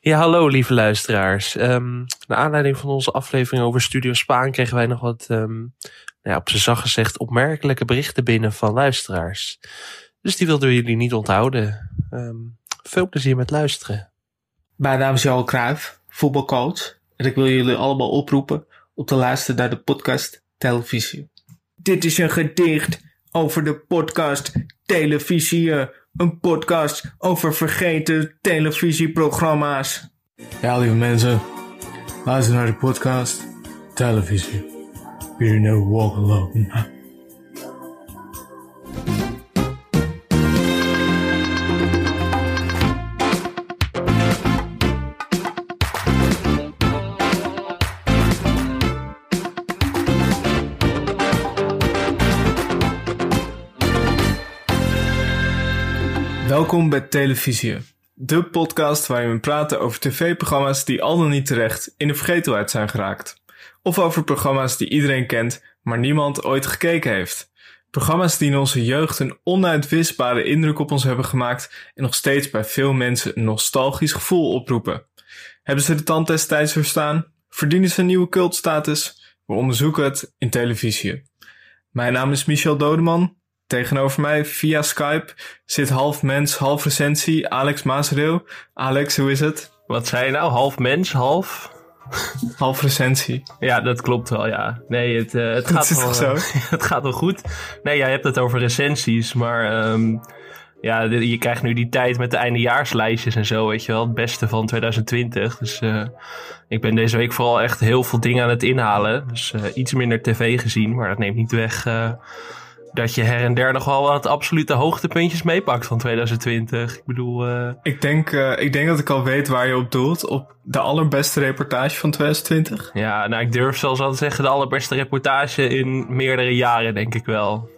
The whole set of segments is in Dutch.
Ja, hallo lieve luisteraars. Um, naar aanleiding van onze aflevering over Studio Spaan kregen wij nog wat, um, nou ja, op zijn zacht gezegd, opmerkelijke berichten binnen van luisteraars. Dus die wilden we jullie niet onthouden. Um, veel plezier met luisteren. Mijn naam is Johan Cruijff, voetbalcoach. En ik wil jullie allemaal oproepen om te luisteren naar de podcast Televisie. Dit is een gedicht over de podcast Televisie. Een podcast over vergeten televisieprogramma's. Ja, lieve mensen. Luister naar de podcast Televisie. You never walk alone. Welkom bij Televisie, de podcast waarin we praten over tv-programma's die al dan niet terecht in de vergetelheid zijn geraakt. Of over programma's die iedereen kent, maar niemand ooit gekeken heeft. Programma's die in onze jeugd een onuitwisbare indruk op ons hebben gemaakt en nog steeds bij veel mensen een nostalgisch gevoel oproepen. Hebben ze de tand destijds verstaan? Verdienen ze een nieuwe cultstatus? We onderzoeken het in televisie. Mijn naam is Michel Dodeman Tegenover mij via Skype zit half mens, half recensie, Alex Maasreel. Alex, hoe is het? Wat zei je nou? Half mens, half? Half recensie. Ja, dat klopt wel, ja. Nee, het, uh, het gaat wel... zo? het gaat wel goed. Nee, jij hebt het over recensies, maar... Um, ja, je krijgt nu die tijd met de eindejaarslijstjes en zo, weet je wel. Het beste van 2020. Dus uh, ik ben deze week vooral echt heel veel dingen aan het inhalen. Dus iets minder tv gezien, maar dat neemt niet weg dat je her en der nog wel wat absolute hoogtepuntjes meepakt van 2020. Ik bedoel... Uh... Ik, denk, uh, ik denk dat ik al weet waar je op doelt. Op de allerbeste reportage van 2020. Ja, nou ik durf zelfs al te zeggen de allerbeste reportage in meerdere jaren, denk ik wel.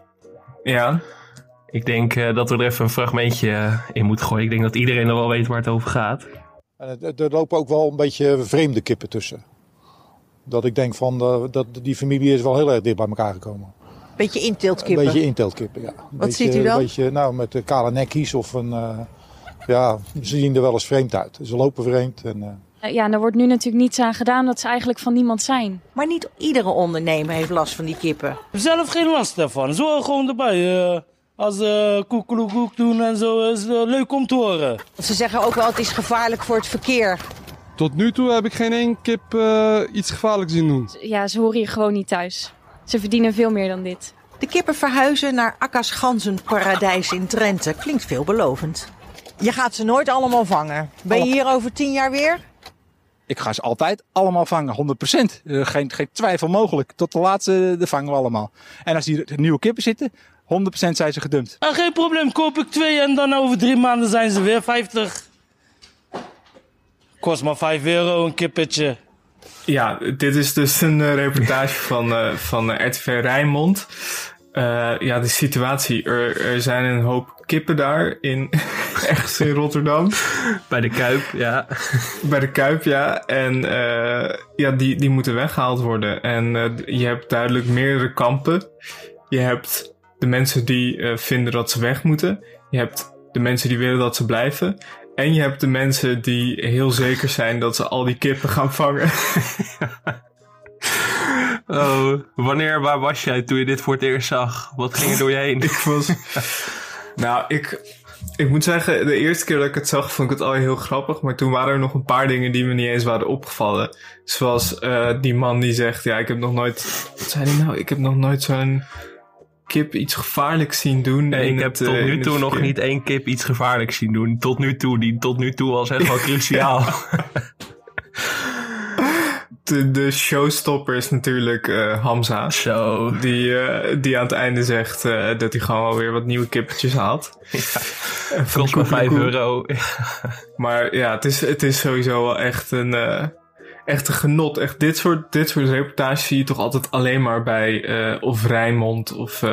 Ja. Ik denk uh, dat we er even een fragmentje in moeten gooien. Ik denk dat iedereen er wel weet waar het over gaat. En er lopen ook wel een beetje vreemde kippen tussen. Dat ik denk van, dat die familie is wel heel erg dicht bij elkaar gekomen. Beetje inteeltkippen? Een beetje inteeltkippen, ja. Wat beetje, ziet u dan? Een beetje, nou, met de kale nekkies of een... Uh, ja, ze zien er wel eens vreemd uit. Ze lopen vreemd en... Uh... Ja, en er wordt nu natuurlijk niets aan gedaan dat ze eigenlijk van niemand zijn. Maar niet iedere ondernemer heeft last van die kippen. Zelf geen last daarvan. Zo gewoon erbij. Uh, als uh, koekeloekoek doen en zo is uh, leuk om te horen. Ze zeggen ook wel het is gevaarlijk voor het verkeer. Tot nu toe heb ik geen één kip uh, iets gevaarlijks zien doen. Ja, ze horen hier gewoon niet thuis. Ze verdienen veel meer dan dit. De kippen verhuizen naar Akka's Ganzenparadijs in Drenthe. Klinkt veelbelovend. Je gaat ze nooit allemaal vangen. Ben je hier over tien jaar weer? Ik ga ze altijd allemaal vangen, 100%. Uh, geen, geen twijfel mogelijk. Tot de laatste de vangen we allemaal. En als hier nieuwe kippen zitten, 100% zijn ze gedumpt. Ah, geen probleem, koop ik twee en dan over drie maanden zijn ze weer 50. Kost maar 5 euro een kippetje. Ja, dit is dus een uh, reportage van, uh, van uh, RTV Rijnmond. ja, de situatie. Er, er zijn een hoop kippen daar in ergens in Rotterdam. Bij de Kuip, ja. Bij de Kuip, ja. En ja, die, die moeten weggehaald worden. En je hebt duidelijk meerdere kampen. Je hebt de mensen die vinden dat ze weg moeten. Je hebt de mensen die willen dat ze blijven. En je hebt de mensen die heel zeker zijn dat ze al die kippen gaan vangen. oh, wanneer, waar was jij toen je dit voor het eerst zag? Wat ging er door je heen? ik was... nou, ik, ik moet zeggen, de eerste keer dat ik het zag, vond ik het al heel grappig. Maar toen waren er nog een paar dingen die me niet eens waren opgevallen. Zoals uh, die man die zegt, ja, ik heb nog nooit... Wat zei hij nou? Ik heb nog nooit zo'n kip iets gevaarlijks zien doen. Nee, ik heb het, tot uh, nu toe nog niet één kip iets gevaarlijks zien doen. Tot nu toe. Die tot nu toe was echt wel cruciaal. de, de showstopper is natuurlijk uh, Hamza. Zo. Die, uh, die aan het einde zegt uh, dat hij gewoon wel weer wat nieuwe kippetjes haalt. Ja. Kost maar 5 euro. maar ja, het is, het is sowieso wel echt een echt een genot. Echt dit soort, dit soort reportages zie je toch altijd alleen maar bij uh, of Rijnmond of uh,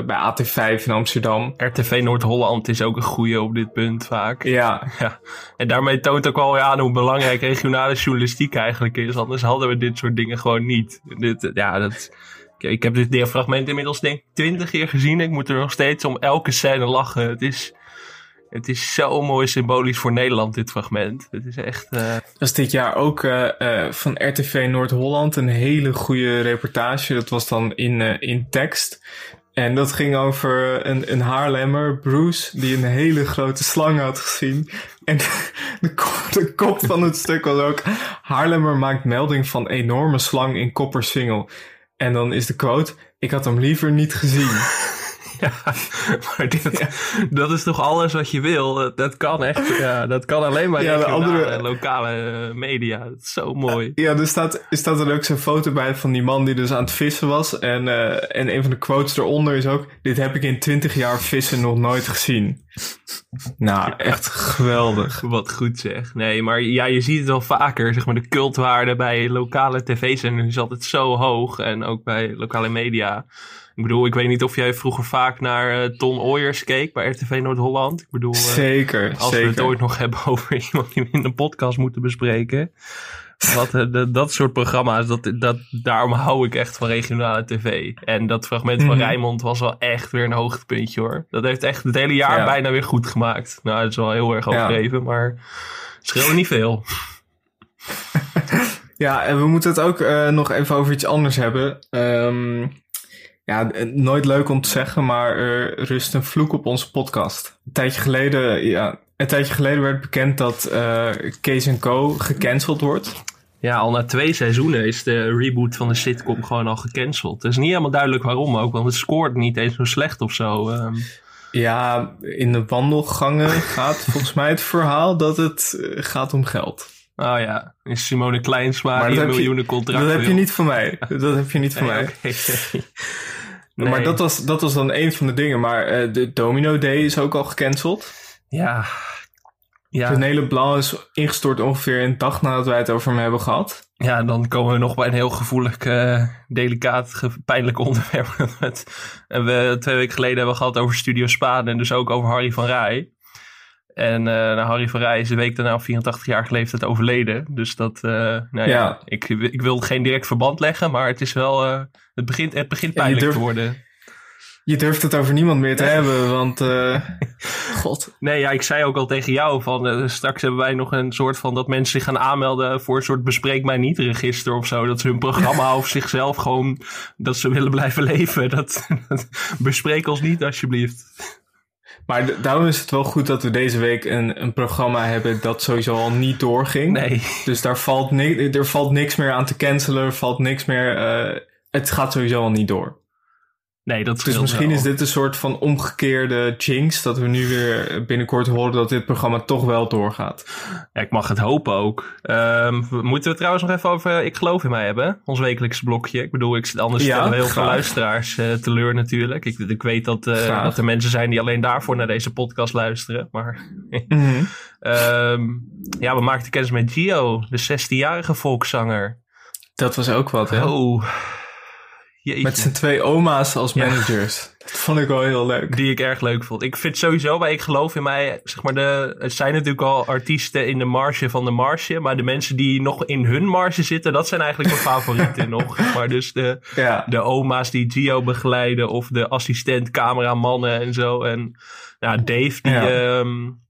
bij AT5 in Amsterdam. RTV Noord-Holland is ook een goede op dit punt vaak. Ja. ja. En daarmee toont ook wel ja, hoe belangrijk regionale journalistiek eigenlijk is. Anders hadden we dit soort dingen gewoon niet. Dit, ja, dat... Ik heb dit fragment inmiddels denk ik twintig keer gezien. Ik moet er nog steeds om elke scène lachen. Het is Het is zo mooi symbolisch voor Nederland, dit fragment. Het is echt... Uh... Dat is dit jaar ook uh, uh, van RTV Noord-Holland een hele goede reportage. Dat was dan in, in tekst. En dat ging over een, een Haarlemmer, Bruce, die een hele grote slang had gezien. En de, de kop van het stuk was ook... Haarlemmer maakt melding van enorme slang in Kopperswingel. En dan is de quote... Ik had hem liever niet gezien. Ja, maar dit, dat is toch alles wat je wil? Dat kan echt. Ja, dat kan alleen maar ja, de andere lokale eh, media. Dat is zo mooi. Ja, er staat, er staat dan ook zo'n foto bij van die man die dus aan het vissen was. En, uh, en een van de quotes eronder is ook: Dit heb ik in 20 jaar vissen nog nooit gezien. Nou, echt geweldig. Wat goed zeg. Nee, maar ja, je ziet het wel vaker. Zeg maar, de cultwaarde bij lokale tv-zenders is altijd zo hoog. En ook bij lokale media. Ik bedoel, ik weet niet of jij vroeger vaak naar uh, Ton Ooyers keek bij RTV Noord-Holland. Ik bedoel, uh, zeker, als zeker. we het ooit nog hebben over iemand die we in de podcast moeten bespreken. Wat, de, dat soort programma's, dat, dat, daarom hou ik echt van regionale tv. En dat fragment van mm. Rijmond was wel echt weer een hoogtepuntje hoor. Dat heeft echt het hele jaar ja. bijna weer goed gemaakt. Nou, dat is wel heel erg overdreven, ja. maar scheelde niet veel. ja, en we moeten het ook nog even over iets anders hebben. Um, ja, nooit leuk om te zeggen, maar er rust een vloek op onze podcast. Een tijdje geleden, ja, een tijdje geleden werd bekend dat uh, Kees Co. gecanceld wordt. Ja, al na twee seizoenen is de reboot van de sitcom gewoon al gecanceld. Het is niet helemaal duidelijk waarom ook, want het scoort niet eens zo slecht of zo. Um... Ja, in de wandelgangen gaat volgens mij het verhaal dat het gaat om geld. Oh ja, is Simone Kleinsma maar die een miljoenen contract Dat heb je niet van mij. Dat heb je niet van nee, mij. Okay. Nee. Maar dat was, dat was dan een van de dingen. Maar uh, de Domino Day is ook al gecanceld. Ja. ja. René Blanc is ingestort ongeveer een dag nadat wij het over hem hebben gehad. Ja, dan komen we nog bij een heel gevoelig, uh, delicaat, pijnlijk onderwerp. en we twee weken geleden hebben we gehad over Studio Spaan en dus ook over Harry van Rij. En uh, nou, Harry van Rij is een week daarna op 84 jaar geleefd overleden. Dus dat, uh, nou ja, ja, Ik, ik wil geen direct verband leggen, maar het is wel, uh, het begint, het begint pijnlijk te worden. Je durft het over niemand meer te hebben, want, god. Nee, ja, ik zei ook al tegen jou van, straks hebben wij nog een soort van, dat mensen zich gaan aanmelden voor een soort bespreek mij niet register of zo. Dat ze hun programma of zichzelf gewoon, dat ze willen blijven leven. Dat, dat bespreek ons niet alsjeblieft. Maar daarom is het wel goed dat we deze week een, een programma hebben dat sowieso al niet doorging. Nee. Dus daar valt, er valt niks meer aan te cancelen, er valt niks meer. Uh, het gaat sowieso al niet door. Nee, dat Dus misschien wel. is dit een soort van omgekeerde jinx. Dat we nu weer binnenkort horen dat dit programma toch wel doorgaat. Ja, ik mag het hopen ook. Um, moeten we trouwens nog even over Ik geloof in mij hebben? Ons wekelijkse blokje. Ik bedoel, ik, anders ja, stellen heel graag. veel luisteraars uh, teleur natuurlijk. Ik, ik weet dat, uh, dat er mensen zijn die alleen daarvoor naar deze podcast luisteren. Maar mm -hmm. um, ja, we maakten kennis met Gio, de 16-jarige volkszanger. Dat was ook wat, hè? Oh. Jeetje. Met zijn twee oma's als managers. Ja. Dat vond ik wel heel leuk. Die ik erg leuk vond. Ik vind sowieso, bij ik geloof in mij, zeg maar, de, het zijn natuurlijk al artiesten in de marge van de marge. Maar de mensen die nog in hun marge zitten, dat zijn eigenlijk mijn favorieten nog. Maar dus de, ja. de oma's die Gio begeleiden of de assistent cameramannen en zo. En ja, Dave die... Ja. Um,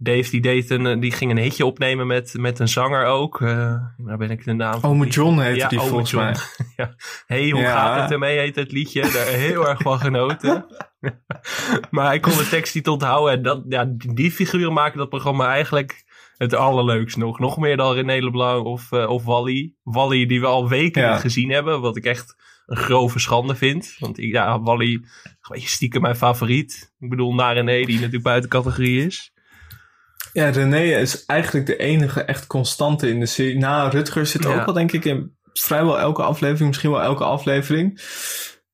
Dave die, deed een, die ging een hitje opnemen met, met een zanger ook. Uh, daar ben ik de naam. Ome John heette ja, die Ome volgens John. mij. ja. Hey, hoe ja. gaat het ermee heet het liedje. Daar heel erg van genoten. maar hij kon de tekst niet onthouden. En dat, ja, die figuren maken dat programma eigenlijk het allerleukst nog. Nog meer dan René Leblanc of, uh, of Wally. Wally die we al weken ja. niet gezien hebben. Wat ik echt een grove schande vind. Want ja, Wally, je, stiekem mijn favoriet. Ik bedoel, na René die natuurlijk buiten categorie is. Ja, René is eigenlijk de enige echt constante in de serie. Na Rutger zit ja. ook wel, denk ik, in vrijwel elke aflevering, misschien wel elke aflevering.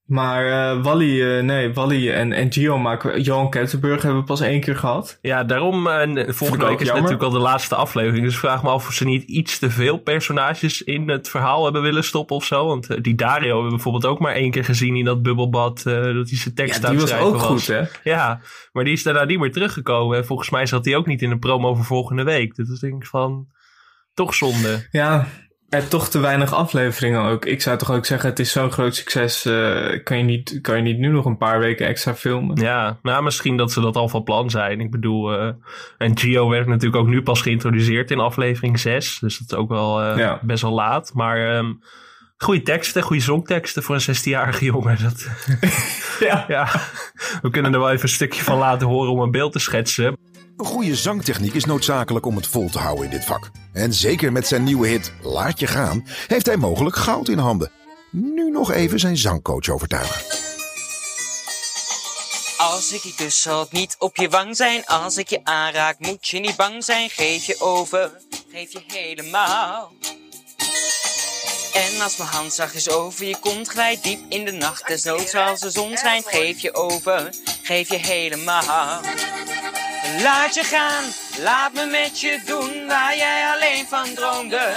Maar uh, Wally, uh, nee, Wally en, en Gio maken Johan Kettenburg hebben we pas één keer gehad. Ja, daarom, uh, volgende week is jammer. natuurlijk al de laatste aflevering. Dus vraag me af of ze niet iets te veel personages in het verhaal hebben willen stoppen of zo. Want die Dario hebben we bijvoorbeeld ook maar één keer gezien in dat bubbelbad. dat hij zijn tekst ja, die was ook was. goed, hè? Ja, maar die is daarna niet meer teruggekomen. En volgens mij zat hij ook niet in de promo voor volgende week. Dus denk ik van, toch zonde. Ja, er toch te weinig afleveringen ook. Ik zou toch ook zeggen, het is zo'n groot succes. eh, kan, je niet, kan je niet nu nog een paar weken extra filmen? Ja, nou misschien dat ze dat al van plan zijn. Ik bedoel, eh, en Gio werd natuurlijk ook nu pas geïntroduceerd in aflevering 6. Dus dat is ook wel eh, Ja. best wel laat. Maar ehm goede teksten, goede zongteksten voor een 16-jarige jongen. Dat, Ja. ja, we kunnen er wel even een stukje van laten horen om een beeld te schetsen. Een goede zangtechniek is noodzakelijk om het vol te houden in dit vak. En zeker met zijn nieuwe hit Laat je gaan, heeft hij mogelijk goud in handen. Nu nog even zijn zangcoach overtuigen. Als ik je kus, zal het niet op je wang zijn. Als ik je aanraak, moet je niet bang zijn. Geef je over, geef je helemaal. En als mijn hand zachtjes over je kont glijdt, diep in de nacht, desnoods als de zon schijnt, geef je over, geef je helemaal. Laat je gaan, laat me met je doen waar jij alleen van droomde.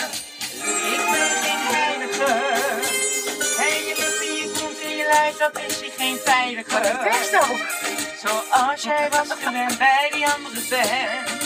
Ik ben geen enige. En je lucht in je kont en je lijf, dat is hier geen veilige. Zoals jij was gewend bij die andere band.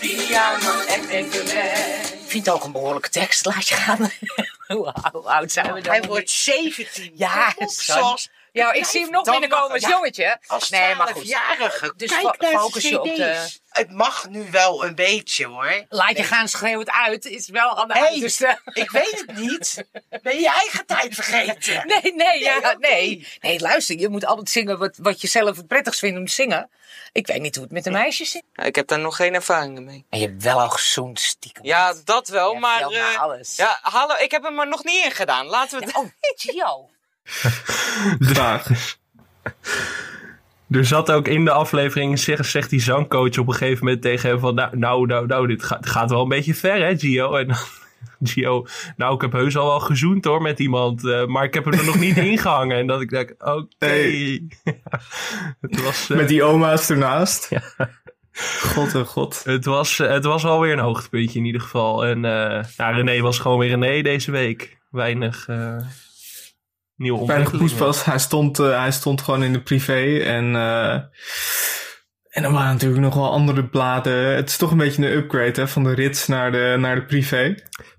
Die jou nog echt even weg. Ik vind het ook een behoorlijke tekst. Laat je gaan. hoe oud zijn we dan? Hij wordt 17. Ja, zoals... Ja, ik zie hem nog binnenkomen als jongetje. Als Nee, maar goed. 12-jarige. Dus Kijk naar focus je op de- Het mag nu wel een beetje hoor. Laat je gaan, schreeuw het uit. Is wel aan de Hey, uiterste. ik weet het niet. Ben je je eigen tijd vergeten? Nee, nee, ja, nee. Nee, luister, je moet altijd zingen wat, wat je zelf het prettigst vindt om te zingen. Ik weet niet hoe het met de meisjes zit. Ik heb daar nog geen ervaringen mee. En je hebt wel al gezoend stiekem. Ja, dat wel, Ja, maar... eh, alles. Ja, hallo, ik heb hem er nog niet in gedaan. Laten we het... Oh, Gio. Vraag. Er zat ook in de aflevering, zegt, zegt die zangcoach op een gegeven moment tegen hem van... Nou, nou, nou, nou dit gaat, gaat wel een beetje ver hè, Gio? En dan, Gio, nou, ik heb heus al wel gezoend hoor met iemand, eh, maar ik heb hem er nog niet ingehangen. En dat ik dacht, oké. Nee. het was... eh, Met die oma's ernaast. Ja. God en god. Het was, eh, het was wel weer een hoogtepuntje in ieder geval. En eh nou, René was gewoon weer René deze week. Weinig nieuwe ontwikkelingen. poespas. Hij stond, eh, hij stond gewoon in de privé. En, eh, en er waren natuurlijk nog wel andere bladen. Het is toch een beetje een upgrade hè, van de rits naar de, naar de privé.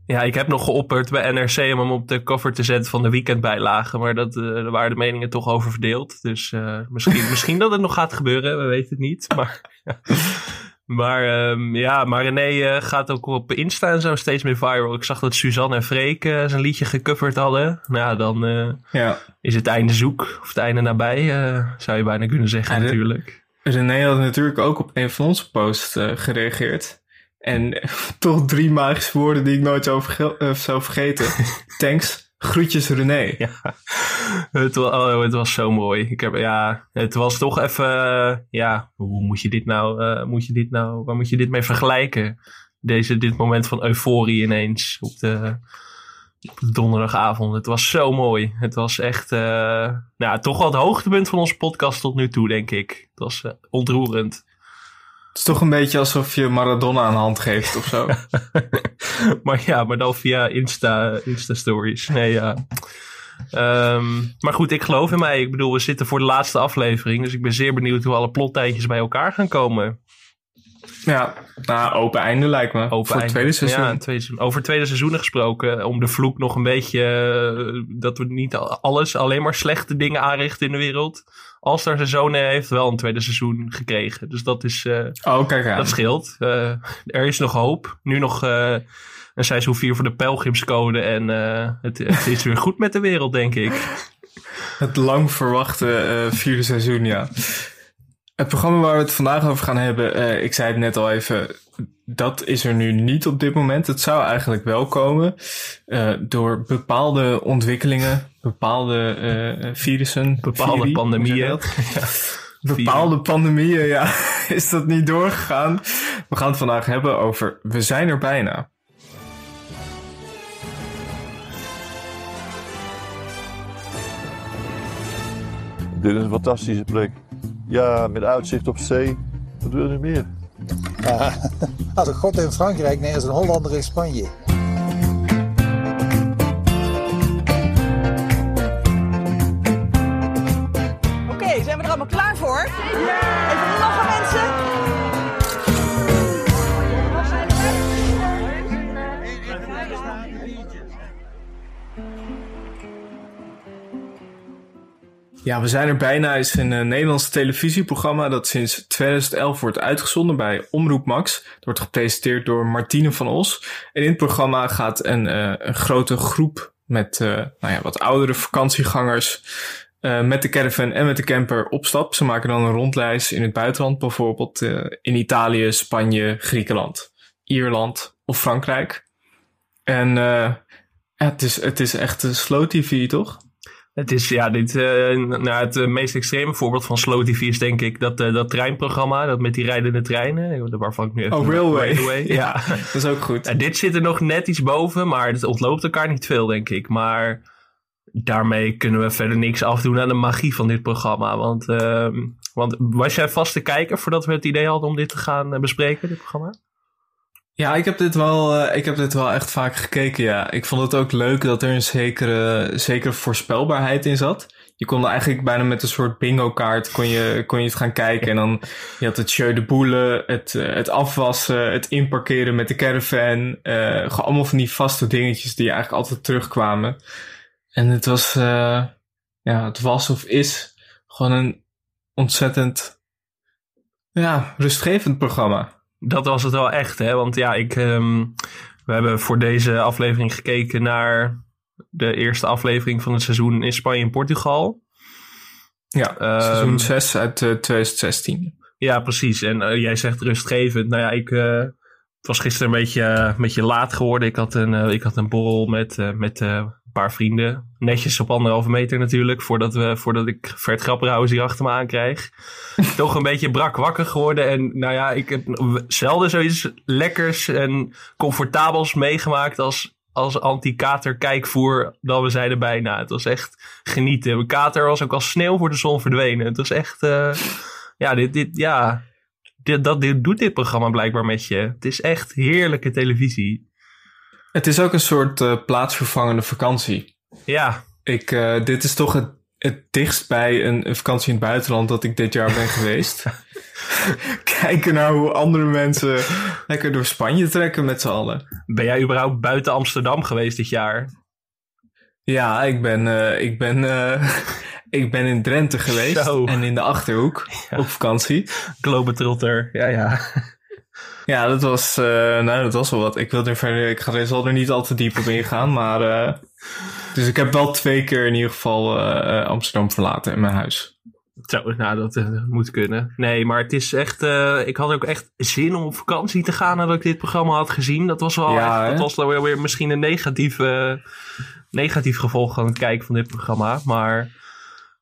Ja, ik heb nog geopperd bij NRC om hem op de cover te zetten van de weekendbijlage. Maar dat, eh, daar waren de meningen toch over verdeeld. Dus misschien, misschien dat het nog gaat gebeuren, we weten het niet. Maar, maar ehm, ja, maar René eh, gaat ook op Insta en zo steeds meer viral. Ik zag dat Suzanne en Freek eh, zijn liedje gecoverd hadden. Nou dan eh, Ja. is het einde zoek. Of het einde nabij, zou je bijna kunnen zeggen Ja, de- natuurlijk. René had natuurlijk ook op een van onze posts gereageerd. En toch drie magische woorden die ik nooit zou, verge- zou vergeten. Thanks, groetjes René. Het, wa- oh, het was zo mooi. Ik heb, ja, het was toch even, eh, ja, hoe moet je dit nou, eh, moet je dit nou, waar moet je dit mee vergelijken? Deze, dit moment van euforie ineens op de, donderdagavond. Het was zo mooi. Het was echt, eh, nou, toch wel het hoogtepunt van onze podcast tot nu toe, denk ik. Het was eh, ontroerend. Het is toch een beetje alsof je Maradona een hand geeft of zo. maar ja, maar dan via Insta, Insta Stories. Nee, ja. Ehm, maar goed, ik geloof in mij. Ik bedoel, we zitten voor de laatste aflevering. Dus ik ben zeer benieuwd hoe alle plottijntjes bij elkaar gaan komen. ja, nou, open einde lijkt me. Open voor het tweede seizoen. Ja, een tweede seizoen. Over tweede seizoenen gesproken. Om de vloek nog een beetje... eh, dat we niet alles, alleen maar slechte dingen aanrichten in de wereld. All-Star seizoen heeft wel een tweede seizoen gekregen. Dus dat is... eh, Oh, kijk aan. Dat scheelt. Eh, er is nog hoop. Nu nog eh, een seizoen 4 voor de Pelgrimscode. En eh, het, het is weer goed met de wereld, denk ik. Het lang verwachte eh, vierde seizoen, ja. Het programma waar we het vandaag over gaan hebben, eh, ik zei het net al even, dat is er nu niet op dit moment. Het zou eigenlijk wel komen eh, door bepaalde ontwikkelingen, bepaalde eh, virussen. Bepaalde viri, pandemieën. Bepaalde pandemieën, ja, is dat niet doorgegaan. We gaan het vandaag hebben over We zijn er bijna. Dit is een fantastische plek. Ja, met uitzicht op zee. Wat wil je meer? Als een god in Frankrijk, nee, als een Hollander in Spanje. Ja, we zijn er bijna. Is een uh, Nederlands televisieprogramma dat sinds 2011 wordt uitgezonden bij Omroep Max. Het wordt gepresenteerd door Martine van Os. En in het programma gaat een, uh, een grote groep met uh, nou ja, wat oudere vakantiegangers met de caravan en met de camper op stap. Ze maken dan een rondreis in het buitenland, bijvoorbeeld in Italië, Spanje, Griekenland, Ierland of Frankrijk. En het, is, het is echt een slow TV, toch? Het is ja, dit, uh, nou, het uh, meest extreme voorbeeld van slow TV is denk ik dat, uh, dat treinprogramma, dat met die rijdende treinen, waarvan ik nu even... Oh, Railway. railway. ja, dat is ook goed. En dit zit er nog net iets boven, maar het ontloopt elkaar niet veel, denk ik. Maar daarmee kunnen we verder niks afdoen aan de magie van dit programma. Want, ehm, want was jij vast te kijken voordat we het idee hadden om dit te gaan bespreken, dit programma? Ja, ik heb dit wel, uh, ik heb dit wel echt vaak gekeken, ja. Ik vond het ook leuk dat er een zekere, zekere voorspelbaarheid in zat. Je kon eigenlijk bijna met een soort bingo kaart kon je, kon je het gaan kijken. En dan, je had het show de boelen, het, uh, het afwassen, het inparkeren met de caravan. Uh, gewoon allemaal van die vaste dingetjes die eigenlijk altijd terugkwamen. En het was, ja, het was of is gewoon een ontzettend, ja, rustgevend programma dat was het wel echt, hè? Want ja, ik, um, we hebben voor deze aflevering gekeken naar de eerste aflevering van het seizoen in Spanje en Portugal. Ja, um, seizoen 6 uit uh, 2016. Ja, precies. En uh, jij zegt rustgevend. Nou ja, ik uh, het was gisteren een beetje, een beetje laat geworden. Ik had een, ik had een borrel met, met paar vrienden. Netjes op anderhalve meter natuurlijk, voordat, we, voordat ik Vert Grapperhaus hier achter me aankrijg. Toch een beetje brak wakker geworden. En nou ja, ik heb zelden zoiets lekkers en comfortabels meegemaakt als, als anti-kater kijkvoer dan we zeiden bijna. Het was echt genieten. Mijn kater was ook als sneeuw voor de zon verdwenen. Het was echt, uh, ja, dit, dit, ja, dit, dat, dit doet dit programma blijkbaar met je. Het is echt heerlijke televisie. Het is ook een soort uh, plaatsvervangende vakantie. Ja. Ik, uh, dit is toch het, het dichtst bij een, een, vakantie in het buitenland dat ik dit jaar ben geweest. Kijken naar hoe andere mensen lekker door Spanje trekken met z'n allen. Ben jij überhaupt buiten Amsterdam geweest dit jaar? Ja, ik ben, uh, ik ben, ik ben in Drenthe geweest. Zo. En in de Achterhoek ja. op vakantie. Globetrotter, ja ja. Ja, dat was, uh, nou, dat was wel wat. Ik wil er verder, ik ga er, zal er niet al te diep op ingaan, maar, uh, dus ik heb wel twee keer in ieder geval uh, Amsterdam verlaten in mijn huis. Zo, nou, dat moet kunnen. Nee, maar het is echt, ik had ook echt zin om op vakantie te gaan nadat ik dit programma had gezien. Dat was wel ja, echt, dat was wel weer misschien een negatief, negatief gevolg van het kijken van dit programma, maar...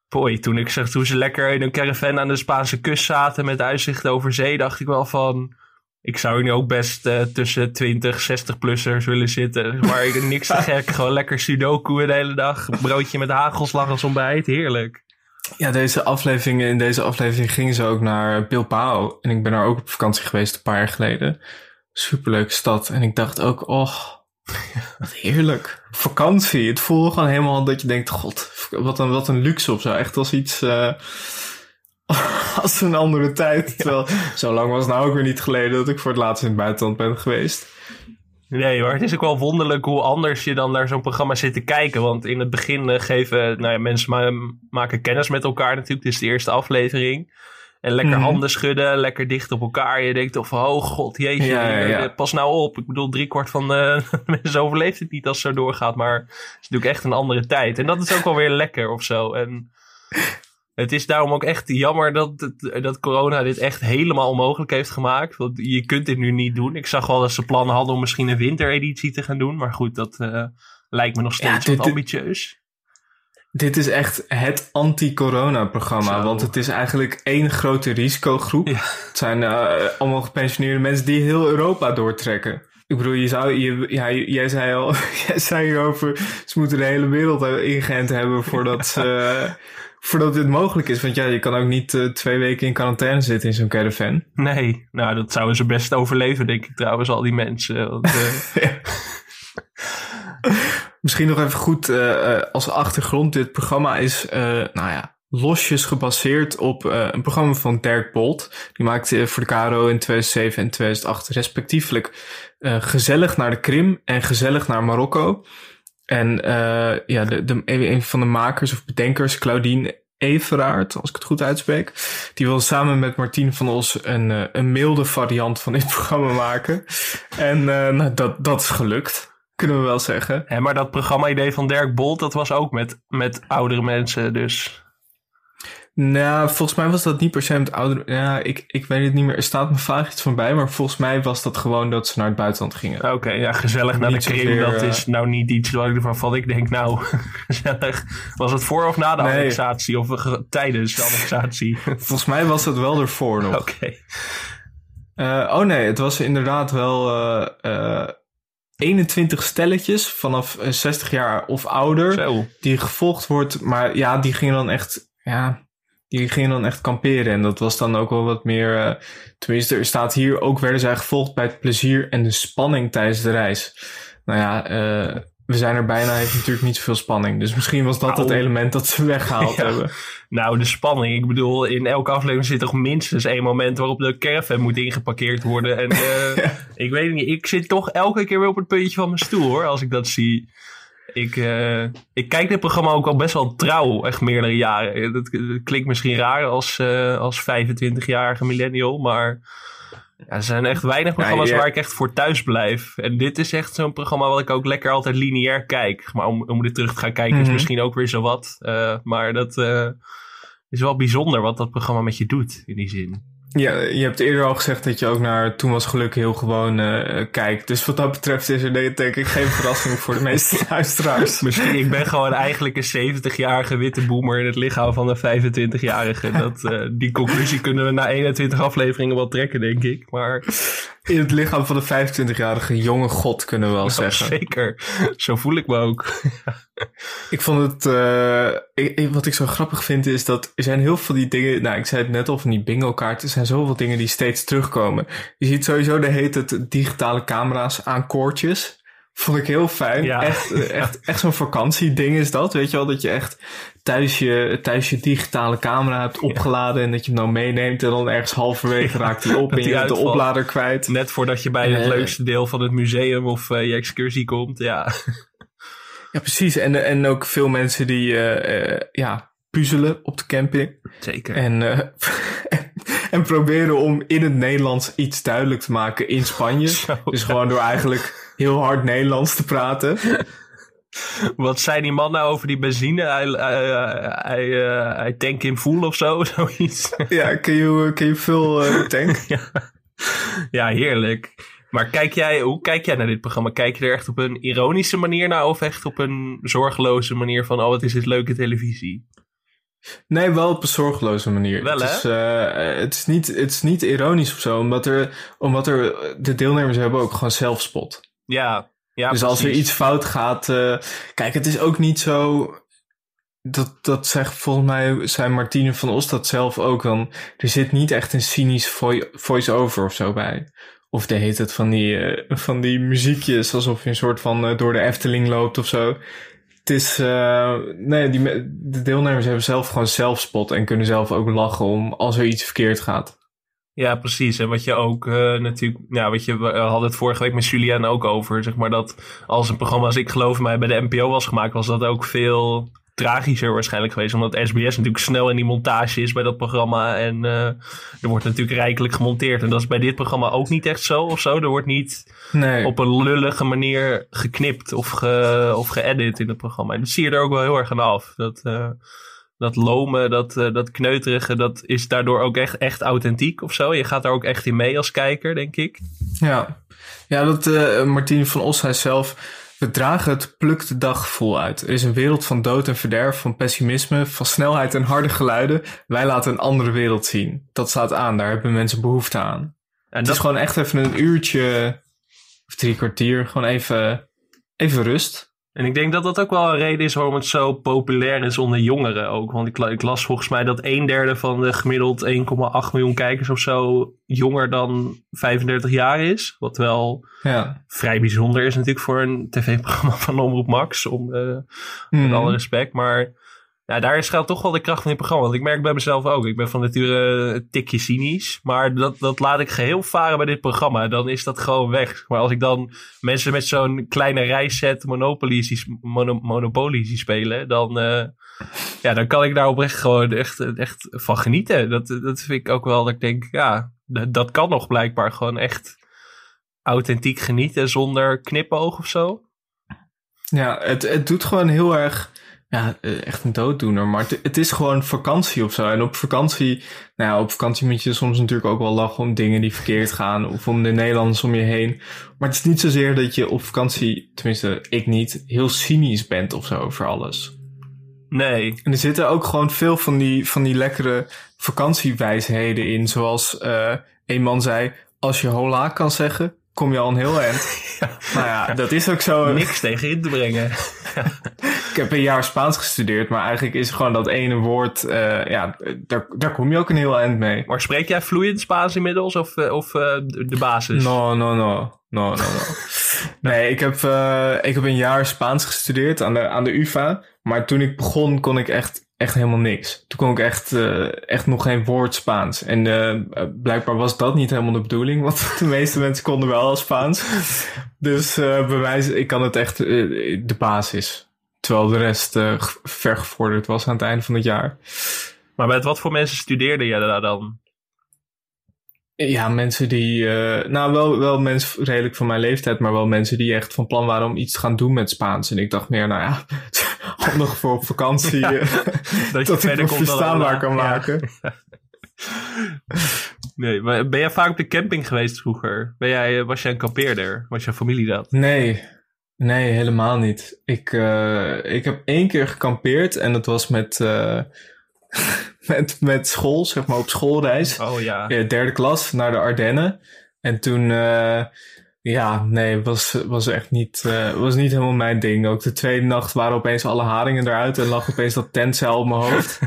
Boy, toen ik zag toen ze lekker in een caravan aan de Spaanse kust zaten met uitzicht over zee, dacht ik wel van ik zou nu ook best uh, tussen 20, 60-plussers willen zitten. Maar ik niks te gek. Gewoon lekker sudoku de hele dag. Broodje met hagelslag als ontbijt. Heerlijk. Ja, deze aflevering, in deze aflevering gingen ze ook naar Bilbao. En ik ben daar ook op vakantie geweest een paar jaar geleden. Superleuke stad. En ik dacht ook, oh, wat heerlijk. Vakantie. Het voelde gewoon helemaal dat je denkt, god, wat een, wat een luxe of zo. Echt als iets... Uh, als een andere tijd. Terwijl, zo lang was het nou ook weer niet geleden dat ik voor het laatst in het buitenland ben geweest. Nee hoor, het is ook wel wonderlijk hoe anders je dan naar zo'n programma zit te kijken. Want in het begin uh, geven nou ja, mensen ma maken kennis met elkaar natuurlijk. Dit is de eerste aflevering. En lekker Mhm. handen schudden, lekker dicht op elkaar. Je denkt of, oh god, jeetje, Ja, ja, ja. eh, pas nou op. Ik bedoel, driekwart van de mensen overleeft het niet als het zo doorgaat. Maar het is natuurlijk echt een andere tijd. En dat is ook wel weer lekker of zo. En het is daarom ook echt jammer dat, dat corona dit echt helemaal onmogelijk heeft gemaakt. Want je kunt dit nu niet doen. Ik zag wel dat ze plannen hadden om misschien een wintereditie te gaan doen. Maar goed, dat eh, lijkt me nog steeds Ja, dit- ambitieus. Dit is echt het anti-corona-programma. Want het is eigenlijk één grote risicogroep. Het zijn eh, allemaal gepensioneerde mensen die heel Europa doortrekken. Ik bedoel, je zou, je, ja, jij zei al, jij zei hierover, ze moeten de hele wereld ingeënt hebben voordat, ze, voordat dit mogelijk is. Want ja, je kan ook niet eh, twee weken in quarantaine zitten in zo'n caravan. Nee, nou dat zouden ze best overleven, denk ik trouwens, al die mensen. Want, eh, Misschien nog even goed eh, als achtergrond. Dit programma is, nou ja, losjes gebaseerd op een programma van Dirk Bolt. Die maakte voor de KRO in 2007 en 2008 respectievelijk gezellig naar de Krim en gezellig naar Marokko. En eh, ja, de, de, een van de makers of bedenkers, Claudine Everaert, als ik het goed uitspreek, die wil samen met Martien van Os een, eh, een milde variant van dit programma maken. En eh, nou, dat, dat is gelukt, kunnen we wel zeggen. Hè, maar dat programma-idee van Dirk Bolt, dat was ook met, met oudere mensen, dus... Nou, volgens mij was dat niet per se met ouderen. Ja, ik, ik weet het niet meer. Er staat me vaag iets van bij, maar volgens mij was dat gewoon dat ze naar het buitenland gingen. Oké, ja, gezellig naar de Krim, dat eh, is nou niet iets waarvan ik denk, nou, gezellig. Was het voor of na de Nee. annexatie of ge- tijdens de annexatie? Volgens mij was het wel ervoor nog. Oké. Eh, oh nee, het was inderdaad wel eh, eh, 21 stelletjes vanaf eh, 60 jaar of ouder die gevolgd wordt. Maar ja, die gingen dan echt, ja, die gingen dan echt kamperen. En dat was dan ook wel wat meer, eh, tenminste er staat hier ook werden zij gevolgd bij het plezier en de spanning tijdens de reis. Nou ja, eh, we zijn er bijna, heeft natuurlijk niet zoveel spanning. Dus misschien was dat Nou. het element dat ze weggehaald Ja. hebben. Nou, de spanning. Ik bedoel, in elke aflevering zit toch minstens één moment waarop de caravan moet ingeparkeerd worden. En eh, ik weet niet, ik zit toch elke keer weer op het puntje van mijn stoel hoor, als ik dat zie. Ik, eh, ik kijk dit programma ook al best wel trouw, echt meerdere jaren. Dat, dat klinkt misschien raar als, eh, als 25-jarige millennial, maar ja, er zijn echt weinig programma's ja. waar ik echt voor thuis blijf. En dit is echt zo'n programma wat ik ook lekker altijd lineair kijk. Maar om, om dit terug te gaan kijken is Mhm. misschien ook weer zo wat. Eh, maar dat is wel bijzonder wat dat programma met je doet, in die zin. Ja, je hebt eerder al gezegd dat je ook naar Toen was geluk heel gewoon eh, kijkt. Dus wat dat betreft is er denk ik geen verrassing voor de meeste luisteraars. Misschien, ik ben gewoon eigenlijk een 70-jarige witte boomer in het lichaam van een 25-jarige. Dat, eh, die conclusie kunnen we na 21 afleveringen wel trekken, denk ik. Maar In het lichaam van de 25-jarige jonge god kunnen we wel Nou, zeggen. zeker, zo voel ik me ook. Ik vond het, eh, ik- ik- wat ik zo grappig vind is dat er zijn heel veel die dingen, nou ik zei het net al van die bingo kaarten, er zijn zoveel dingen die steeds terugkomen. Je ziet sowieso de heet het digitale camera's aan koordjes. Vond ik heel fijn. Ja. Echt, eh, echt, echt zo'n vakantieding is dat. Weet je wel, dat je echt thuis je, thuis je digitale camera hebt opgeladen en dat je hem dan meeneemt en dan ergens halverwege raakt die op en je bent de oplader kwijt. Net voordat je bij het leukste deel van het museum of eh, je excursie komt, ja. Ja, precies. En, en ook veel mensen die eh, ja, puzzelen op de camping. Zeker. En, en proberen om in het Nederlands iets duidelijk te maken in Spanje. dus gewoon door eigenlijk heel hard Nederlands te praten. Wat zei die man nou over die benzine? Hij, hij, hij, eh, hij tank in voel of zo, zoiets. Ja, kun je, kun je veel tank? ja. ja, heerlijk. Maar kijk jij, hoe kijk jij naar dit programma? Kijk je er echt op een ironische manier naar of echt op een zorgeloze manier van, oh wat is dit leuke televisie? Nee, wel op een zorgeloze manier. Wel, het, hè? is, eh, het, is niet, het is niet ironisch of zo, omdat er, omdat er de deelnemers hebben ook gewoon zelfspot. Ja, ja dus als er iets fout gaat. eh, kijk, het is ook niet zo. Dat, dat zegt volgens mij, zei Martine van Os dat zelf ook. Dan, er zit niet echt een cynisch voi- voice-over of zo bij. Of de heet het van die, eh, van die muziekjes, alsof je een soort van eh, door de Efteling loopt of zo. Het is, eh, nee, die, de deelnemers hebben zelf gewoon zelfspot en kunnen zelf ook lachen om als er iets verkeerd gaat. Ja, precies. En wat je ook eh, natuurlijk, ja, wat je, we hadden het vorige week met Julian ook over, zeg maar dat als een programma als ik geloof mij bij de NPO was gemaakt, was dat ook veel tragischer waarschijnlijk geweest, omdat SBS natuurlijk snel in die montage is bij dat programma en eh, er wordt natuurlijk rijkelijk gemonteerd en dat is bij dit programma ook niet echt zo of zo. Er wordt niet Nee. op een lullige manier geknipt of, ge, of geëdit in het programma. En dat zie je er ook wel heel erg aan af. Dat, eh, dat lomen, dat, eh, dat kneuterige, dat is daardoor ook echt, echt authentiek of zo. Je gaat daar ook echt in mee als kijker, denk ik. Ja, ja dat eh Martine van Os zei zelf. We dragen het pluk de dag gevoel uit. Er is een wereld van dood en verderf, van pessimisme, van snelheid en harde geluiden. Wij laten een andere wereld zien. Dat staat aan, daar hebben mensen behoefte aan. En het dat- is gewoon echt even een uurtje of drie kwartier. Gewoon even, even rust. En ik denk dat dat ook wel een reden is waarom het zo populair is onder jongeren ook. Want ik, la- ik las volgens mij dat een derde van de gemiddeld 1,8 miljoen kijkers of zo jonger dan 35 jaar is. Wat wel Ja. vrij bijzonder is natuurlijk voor een tv-programma van Omroep Max. Om, eh, Mhm. Met alle respect. Maar Ja, daar schuilt toch wel de kracht van dit programma. Want ik merk bij mezelf ook. Ik ben van nature een tikje cynisch. Maar dat, dat laat ik geheel varen bij dit programma. Dan is dat gewoon weg. Maar als ik dan mensen met zo'n kleine reisset Monopoly zie, mono, spelen... Dan, eh, ja, dan kan ik daar oprecht gewoon echt, echt van genieten. Dat, dat vind ik ook wel dat ik denk... Ja, dat, dat kan nog blijkbaar gewoon echt authentiek genieten zonder knipoog of zo. Ja, het, het doet gewoon heel erg ja, eh, echt een dooddoener. Maar het, het, is gewoon vakantie of zo. En op vakantie, nou ja, op vakantie moet je soms natuurlijk ook wel lachen om dingen die verkeerd gaan. Of om de Nederlanders om je heen. Maar het is niet zozeer dat je op vakantie, tenminste ik niet, heel cynisch bent of zo voor alles. Nee. En er zitten ook gewoon veel van die, van die lekkere vakantiewijsheden in. Zoals uh, een man zei, als je hola kan zeggen, kom je al een heel eind. ja. Nou ja, dat is ook zo. Niks tegen in te brengen. ik heb een jaar Spaans gestudeerd, maar eigenlijk is gewoon dat ene woord, uh, ja, daar, daar kom je ook een heel eind mee. Maar spreek jij vloeiend Spaans inmiddels of, uh, of uh, de basis? No, no, no. No, no, no. nee, ik heb, ik heb een jaar Spaans gestudeerd aan de, aan de UvA. Maar toen ik begon, kon ik echt, echt helemaal niks. Toen kon ik echt, echt nog geen woord Spaans. En blijkbaar was dat niet helemaal de bedoeling, want de meeste mensen konden wel al Spaans. Dus bij mij, ik kan het echt de basis. Terwijl de rest uh, vergevorderd was aan het einde van het jaar. Maar met wat voor mensen studeerde jij daar dan? Ja, mensen die. Uh, nou, wel, wel mensen redelijk van mijn leeftijd, maar wel mensen die echt van plan waren om iets te gaan doen met Spaans. En ik dacht meer, nou ja, handig voor op vakantie. Ja, uh, dat je verder ik verstaanbaar kan maken. nee, maar ben jij vaak op de camping geweest vroeger? Ben jij, was jij een kampeerder? Was jouw familie dat? Nee, Nee, helemaal niet. Ik, uh, ik heb één keer gekampeerd en dat was met, uh, met, met school, zeg maar op schoolreis. Oh ja. derde klas naar de Ardennen. En toen, uh, ja, nee, was, was echt niet, was niet helemaal mijn ding. Ook de tweede nacht waren opeens alle haringen eruit en lag opeens dat tentzeil op mijn hoofd.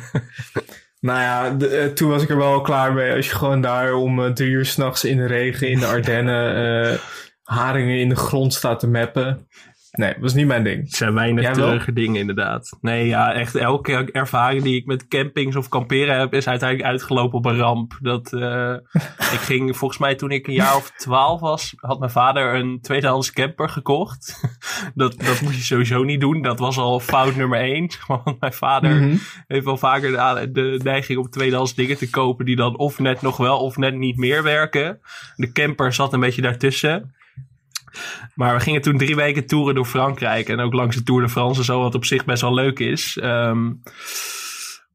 nou ja, de, toen was ik er wel klaar mee. Als je gewoon daar om drie uur s'nachts in de regen in de Ardennen haringen in de grond staat te mappen. Nee, was niet mijn ding. Het zijn weinig treurige dingen inderdaad. Nee, ja, echt elke ervaring die ik met campings of kamperen heb... is uiteindelijk uitgelopen op een ramp. Dat, uh, ik ging volgens mij toen ik een jaar of twaalf was... had mijn vader een tweedehands camper gekocht. dat, dat moest je sowieso niet doen. Dat was al fout nummer één. Want mijn vader mm -hmm. heeft wel vaker de, de neiging om tweedehands dingen te kopen... die dan of net nog wel of net niet meer werken. De camper zat een beetje daartussen... Maar we gingen toen drie weken toeren door Frankrijk. En ook langs de Tour de France en zo, wat op zich best wel leuk is. Um,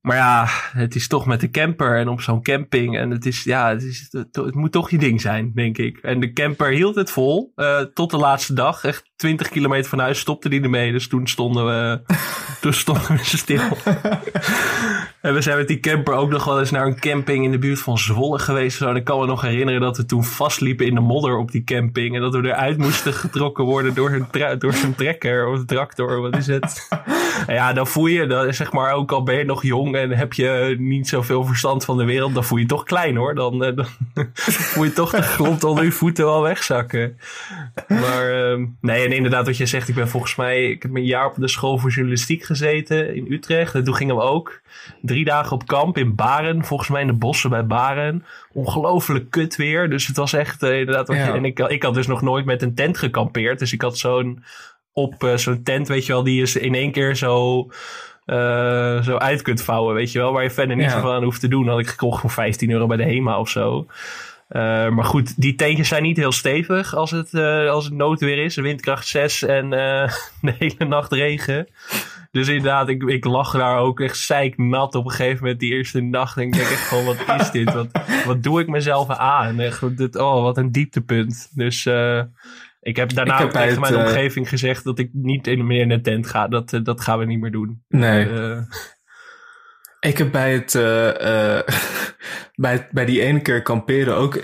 maar ja, het is toch met de camper en op zo'n camping. En het, is, ja, het, is, het, moet toch je ding zijn, denk ik. En de camper hield het vol uh, tot de laatste dag. Echt 20 kilometer van huis stopte die ermee. Dus toen stonden we, toen stonden we stil. en we zijn met die camper ook nog wel eens naar een camping in de buurt van Zwolle geweest. Zo. En ik kan me nog herinneren dat we toen vastliepen in de modder op die camping. En dat we eruit moesten getrokken worden door een, door een trekker of tractor. Wat is het? en ja, dan voel je, dan, zeg maar, ook al ben je nog jong en heb je niet zoveel verstand van de wereld, dan voel je, je toch klein hoor. Dan, dan voel je toch de grond onder je voeten wel wegzakken. Maar uh, nee, en inderdaad wat je zegt, ik ben volgens mij, ik heb een jaar op de school voor journalistiek gezeten in Utrecht. En toen gingen we ook drie dagen op kamp in Baren, volgens mij in de bossen bij Baren. Ongelooflijk kut weer, dus het was echt uh, inderdaad, wat ja. je, en ik, ik had dus nog nooit met een tent gekampeerd. Dus ik had zo'n op uh, zo'n tent, weet je wel, die is in één keer zo uh, zo uit kunt vouwen, weet je wel. Waar je verder niet ja. zoveel aan hoeft te doen. Had ik gekocht voor 15 euro bij de HEMA of zo. Uh, maar goed, die tentjes zijn niet heel stevig als het, uh, als het noodweer is. Windkracht 6 en de hele nacht regen. Dus inderdaad, ik, ik lag daar ook echt zeiknat op een gegeven moment die eerste nacht. En ik denk echt gewoon, wat is dit? Wat, wat doe ik mezelf aan? Echt, dit, oh, wat een dieptepunt. Dus... Ik heb daarna ik heb tegen mijn omgeving gezegd dat ik niet meer in een tent ga. Dat, dat gaan we niet meer doen. Nee. Ik heb bij het, bij, bij die ene keer kamperen ook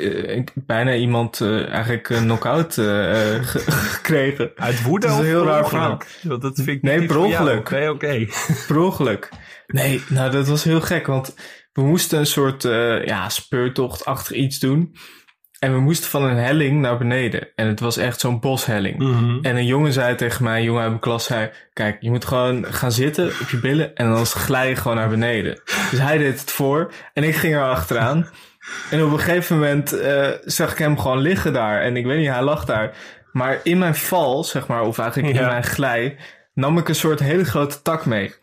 bijna iemand eigenlijk een knock-out ge gekregen. Uit woede dat is een heel raar verhaal. Dat, dat vind ik nee, per ongeluk. Nee, oké. Okay. per ongeluk. Nee, nou dat was heel gek, want we moesten een soort ja, speurtochtachtig iets doen. En we moesten van een helling naar beneden. En het was echt zo'n boshelling. Mhm. En een jongen zei tegen mij, een jongen uit mijn klas zei... Kijk, je moet gewoon gaan zitten op je billen en dan glij je gewoon naar beneden. Dus hij deed het voor en ik ging er achteraan. En op een gegeven moment eh, zag ik hem gewoon liggen daar. En ik weet niet, hij lag daar. Maar in mijn val, zeg maar, of eigenlijk in mijn glij... nam ik een soort hele grote tak mee.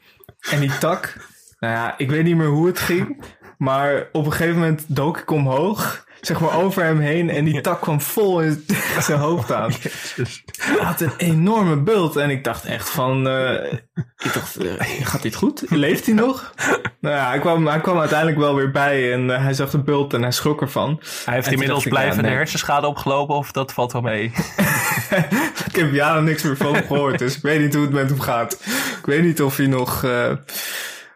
En die tak, nou ja, ik weet niet meer hoe het ging... Maar op een gegeven moment dook ik omhoog, zeg maar over hem heen. En die tak kwam vol in zijn hoofd aan. Hij had een enorme bult. En ik dacht echt van, eh, ik dacht, eh, gaat dit goed? Leeft hij nog? nou ja, hij kwam, hij kwam uiteindelijk wel weer bij. En eh, hij zag de bult en hij schrok ervan. Hij heeft inmiddels blijvende hersenschade opgelopen of dat valt wel mee? Ik heb jaren niks meer van hem gehoord, dus ik weet niet hoe het met hem gaat. Ik weet niet of hij nog,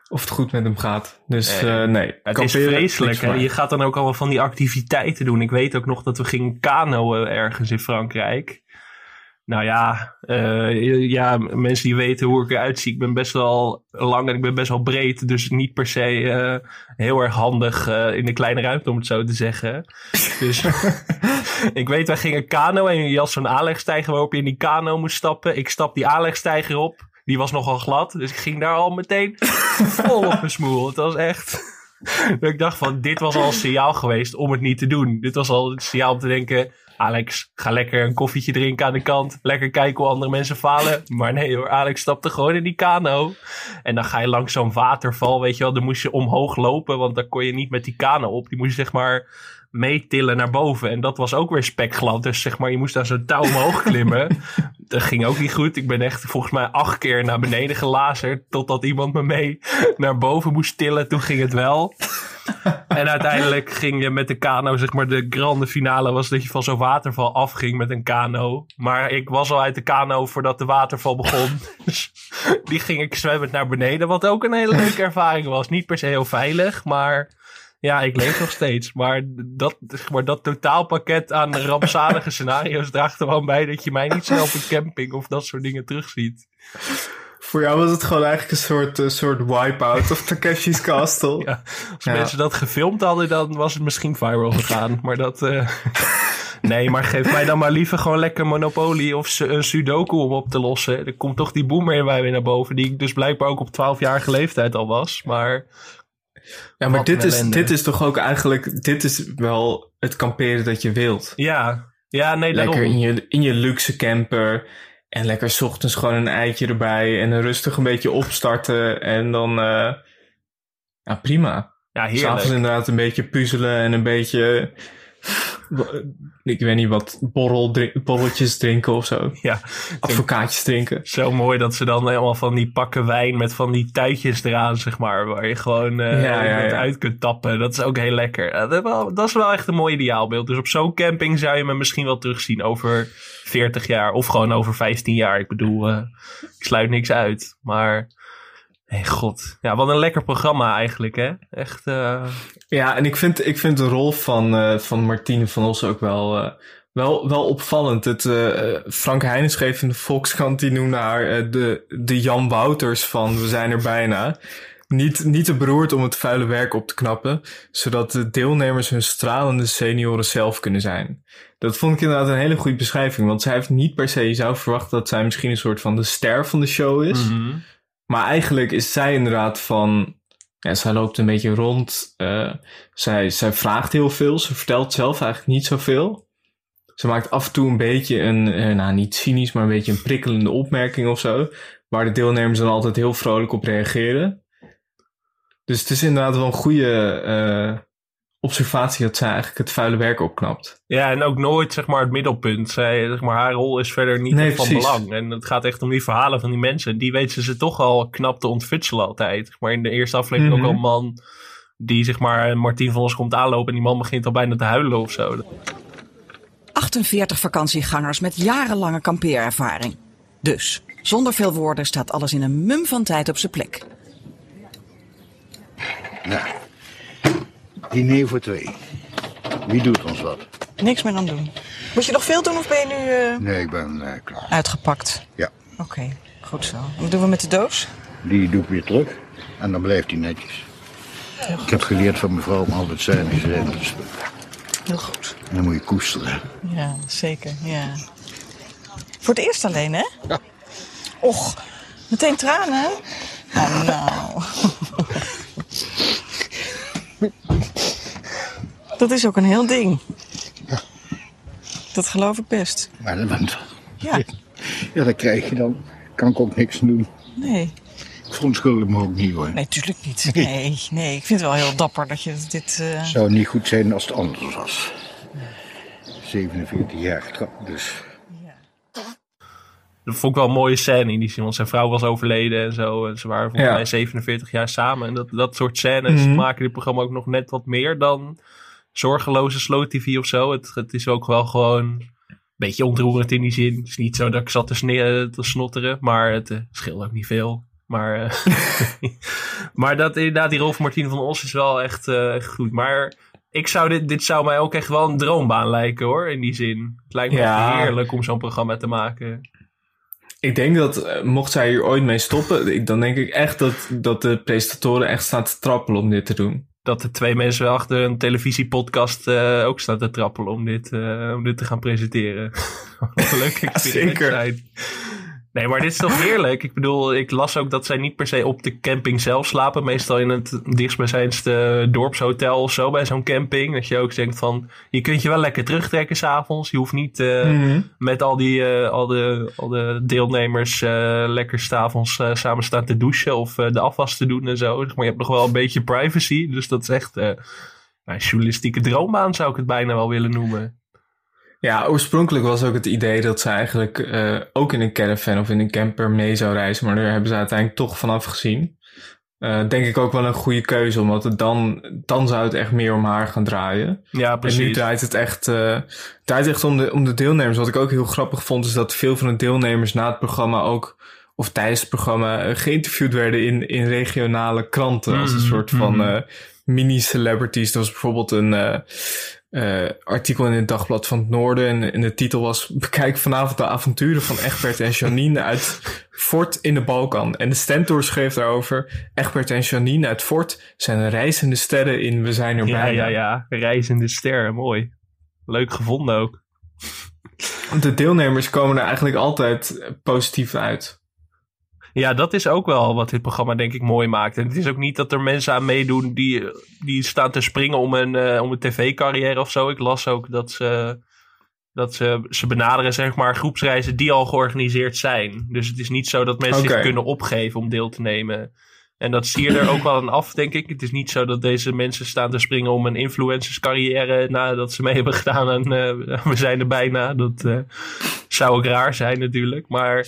of het goed met hem gaat. Dus Nee. eh, nee. Het is vreselijk. Hè? Je gaat dan ook allemaal van die activiteiten doen. Ik weet ook nog dat we gingen kanoën ergens in Frankrijk. Nou ja, eh, ja, mensen die weten hoe ik eruit zie. Ik ben best wel lang en ik ben best wel breed. Dus niet per se eh, heel erg handig in de kleine ruimte, om het zo te zeggen. Dus ik weet, wij gingen kano en je had zo'n aanlegstijger waarop je in die kano moest stappen. Ik stap die aanlegstijger op. Die was nogal glad, dus ik ging daar al meteen vol op mijn smoel. Het was echt... Ik dacht van, dit was al een signaal geweest om het niet te doen. Dit was al een signaal om te denken... Alex, ga lekker een koffietje drinken aan de kant. Lekker kijken hoe andere mensen falen. Maar nee hoor, Alex stapte gewoon in die kano. En dan ga je langs zo'n waterval, weet je wel. Dan moest je omhoog lopen, want dan kon je niet met die kano op. Die moest je zeg maar meetillen naar boven. En dat was ook weer spekglad. Dus zeg maar, je moest daar zo'n touw omhoog klimmen. Dat ging ook niet goed. Ik ben echt volgens mij acht keer naar beneden gelazerd. Totdat iemand me mee naar boven moest tillen. Toen ging het wel. En uiteindelijk ging je met de kano, zeg maar, de grande finale was dat je van zo'n waterval afging met een kano. Maar ik was al uit de kano voordat de waterval begon. Dus die ging ik zwemmend naar beneden, wat ook een hele leuke ervaring was. Niet per se heel veilig, maar ja, ik leef nog steeds. Maar dat, maar dat totaalpakket aan rampzalige scenario's draagt er wel bij dat je mij niet snel op een camping of dat soort dingen terugziet. Voor jou was het gewoon eigenlijk een soort, eh, soort wipeout of Takeshi's Castle. Ja, als mensen dat gefilmd hadden, dan was het misschien viral gegaan. Maar dat. eh, nee, maar geef mij dan maar liever gewoon lekker Monopoly of een Sudoku om op te lossen. Er komt toch die boomer in mij weer naar boven, die ik dus blijkbaar ook op 12-jarige leeftijd al was. Maar. Ja, maar dit is, dit is toch ook eigenlijk, dit is wel het kamperen dat je wilt. Ja, ja nee, Lekker in je, in je luxe camper en lekker 's ochtends gewoon een eitje erbij en rustig een beetje opstarten en dan, eh, ja prima. Ja, heerlijk. S'avonds inderdaad een beetje puzzelen en een beetje, ik weet niet wat, borrel, drink- borreltjes drinken of zo. Ja. Advocaatjes drinken. Zo mooi dat ze dan helemaal van die pakken wijn met van die tuitjes eraan, zeg maar. Waar je gewoon eh Ja, ja, het ja. uit kunt tappen. Dat is ook heel lekker. Eh, dat, is wel- dat is wel echt een mooi ideaalbeeld. Dus op zo'n camping zou je me misschien wel terugzien over 40 jaar. Of gewoon over 15 jaar. Ik bedoel, eh, ik sluit niks uit. Maar, hey, god. Ja, wat een lekker programma eigenlijk, hè? Echt, eh, Ja, en ik vind, ik vind de rol van, eh, van Martine van Os ook wel, eh, wel, wel opvallend. Het, Frank Heijnen schreef in de Volkskrant, die noemde haar de, de Jan Wouters van We zijn er bijna. Niet, niet te beroerd om het vuile werk op te knappen, zodat de deelnemers hun stralende senioren zelf kunnen zijn. Dat vond ik inderdaad een hele goede beschrijving, want zij heeft niet per se, je zou verwachten dat zij misschien een soort van de ster van de show is. mhm. Maar eigenlijk is zij inderdaad van. Ja, zij loopt een beetje rond. eh, zij, zij vraagt heel veel. Ze vertelt zelf eigenlijk niet zoveel. Ze maakt af en toe een beetje een, eh, nou niet cynisch, maar een beetje een prikkelende opmerking of zo. Waar de deelnemers dan altijd heel vrolijk op reageren. Dus het is inderdaad wel een goede eh, observatie dat zij eigenlijk het vuile werk opknapt. Ja, en ook nooit zeg maar het middelpunt. Zij, zeg maar, haar rol is verder niet Nee, van precies. belang. En het gaat echt om die verhalen van die mensen. Die weten ze toch al knap te ontfutselen altijd. Zeg Maar in de eerste aflevering Mhm. ook al een man die zeg maar Martien van ons komt aanlopen. En die man begint al bijna te huilen of zo. 48 vakantiegangers met jarenlange kampeerervaring. Dus, zonder veel woorden staat alles in een mum van tijd op zijn plek. Nou, diner voor twee. Wie doet ons wat? Niks meer aan doen. Moet je nog veel doen of ben je nu eh, Nee, ik ben eh, klaar. uitgepakt? Ja, Oké, goed zo. Wat doen we met de doos? die doe ik weer terug. En dan blijft hij netjes. Ik heb geleerd van mevrouw om altijd te zijn. Dus Heel goed. En dan moet je koesteren. Ja, zeker. Ja. Voor het eerst alleen, hè? Ja. Och, meteen tranen? Oh, nou. Dat is ook een heel ding. Dat geloof ik best. Maar dat, want, Ja. ja, dat krijg je dan. Kan ik ook niks doen. Nee. Ik verontschuldig me ook niet hoor. Nee, tuurlijk niet. Nee, nee. Ik vind het wel heel dapper dat je dit... eh, Het zou niet goed zijn als het anders was. 47 jaar getrouwd, dus... Dat vond ik wel een mooie scène in die zin. Want zijn vrouw was overleden en zo. En ze waren volgens Ja. mij 47 jaar samen. En dat, dat soort scènes Mhm. maken dit programma ook nog net wat meer dan zorgeloze slow tv of zo. Het, het is ook wel gewoon een beetje ontroerend in die zin. Het is niet zo dat ik zat te, sne- te snotteren. Maar het eh, scheelt ook niet veel. Maar, eh, maar dat inderdaad, die rol van Martine van Os is wel echt, eh, echt goed. Maar ik zou dit, dit zou mij ook echt wel een droombaan lijken hoor, in die zin. Het lijkt me Ja. echt heerlijk om zo'n programma te maken. Ik denk dat, eh, mocht zij hier ooit mee stoppen, dan denk ik echt dat, dat de presentatoren echt staan te trappelen om dit te doen. Dat de twee mensen achter een televisiepodcast eh, ook staan te trappelen om dit, eh, om dit te gaan presenteren. Wat een leuk experiment zeker. zijn. Nee, maar dit is toch heerlijk? Ik bedoel, ik las ook dat zij niet per se op de camping zelf slapen. Meestal in het dichtstbijzijnste dorpshotel of zo bij zo'n camping. Dat je ook denkt van, je kunt je wel lekker terugtrekken s'avonds. Je hoeft niet eh, Mhm. met al, die, eh, al, de, al de deelnemers eh, lekker s'avonds samen staan te douchen of de afwas te doen en zo. Maar je hebt nog wel een beetje privacy. Dus dat is echt een journalistieke droombaan zou ik het bijna wel willen noemen. Ja, oorspronkelijk was ook het idee dat ze eigenlijk eh, ook in een caravan of in een camper mee zou reizen. Maar daar hebben ze uiteindelijk toch vanaf gezien. Eh, denk ik ook wel een goede keuze, omdat het dan, dan zou het echt meer om haar gaan draaien. Ja, En nu precies. draait het echt, eh, draait echt om, de, om de deelnemers. Wat ik ook heel grappig vond, is dat veel van de deelnemers na het programma ook, of tijdens het programma, geïnterviewd werden in, in regionale kranten. Als een Mhm, soort van mhm. eh, mini-celebrities. Er was bijvoorbeeld een eh, artikel in het Dagblad van het Noorden. En, en de titel was: Bekijk vanavond de avonturen van Egbert en Janine uit Fort in de Balkan. En de Stentor schreef daarover: Egbert en Janine uit Fort zijn reizende sterren in We zijn er Ja, ja, ja. Reizende ster, mooi. Leuk gevonden ook. De deelnemers komen er eigenlijk altijd positief uit. Ja, dat is ook wel wat dit programma denk ik mooi maakt. En het is ook niet dat er mensen aan meedoen die, die staan te springen om een, eh, om een tv-carrière of zo. Ik las ook dat ze, dat ze, ze benaderen zeg maar groepsreizen die al georganiseerd zijn. Dus het is niet zo dat mensen zich kunnen opgeven om deel te nemen. En dat zie je er ook wel aan af, denk ik. Het is niet zo dat deze mensen staan te springen om een influencerscarrière nadat ze mee hebben gedaan. En eh, we zijn er bijna. Dat eh, zou ook raar zijn natuurlijk. Maar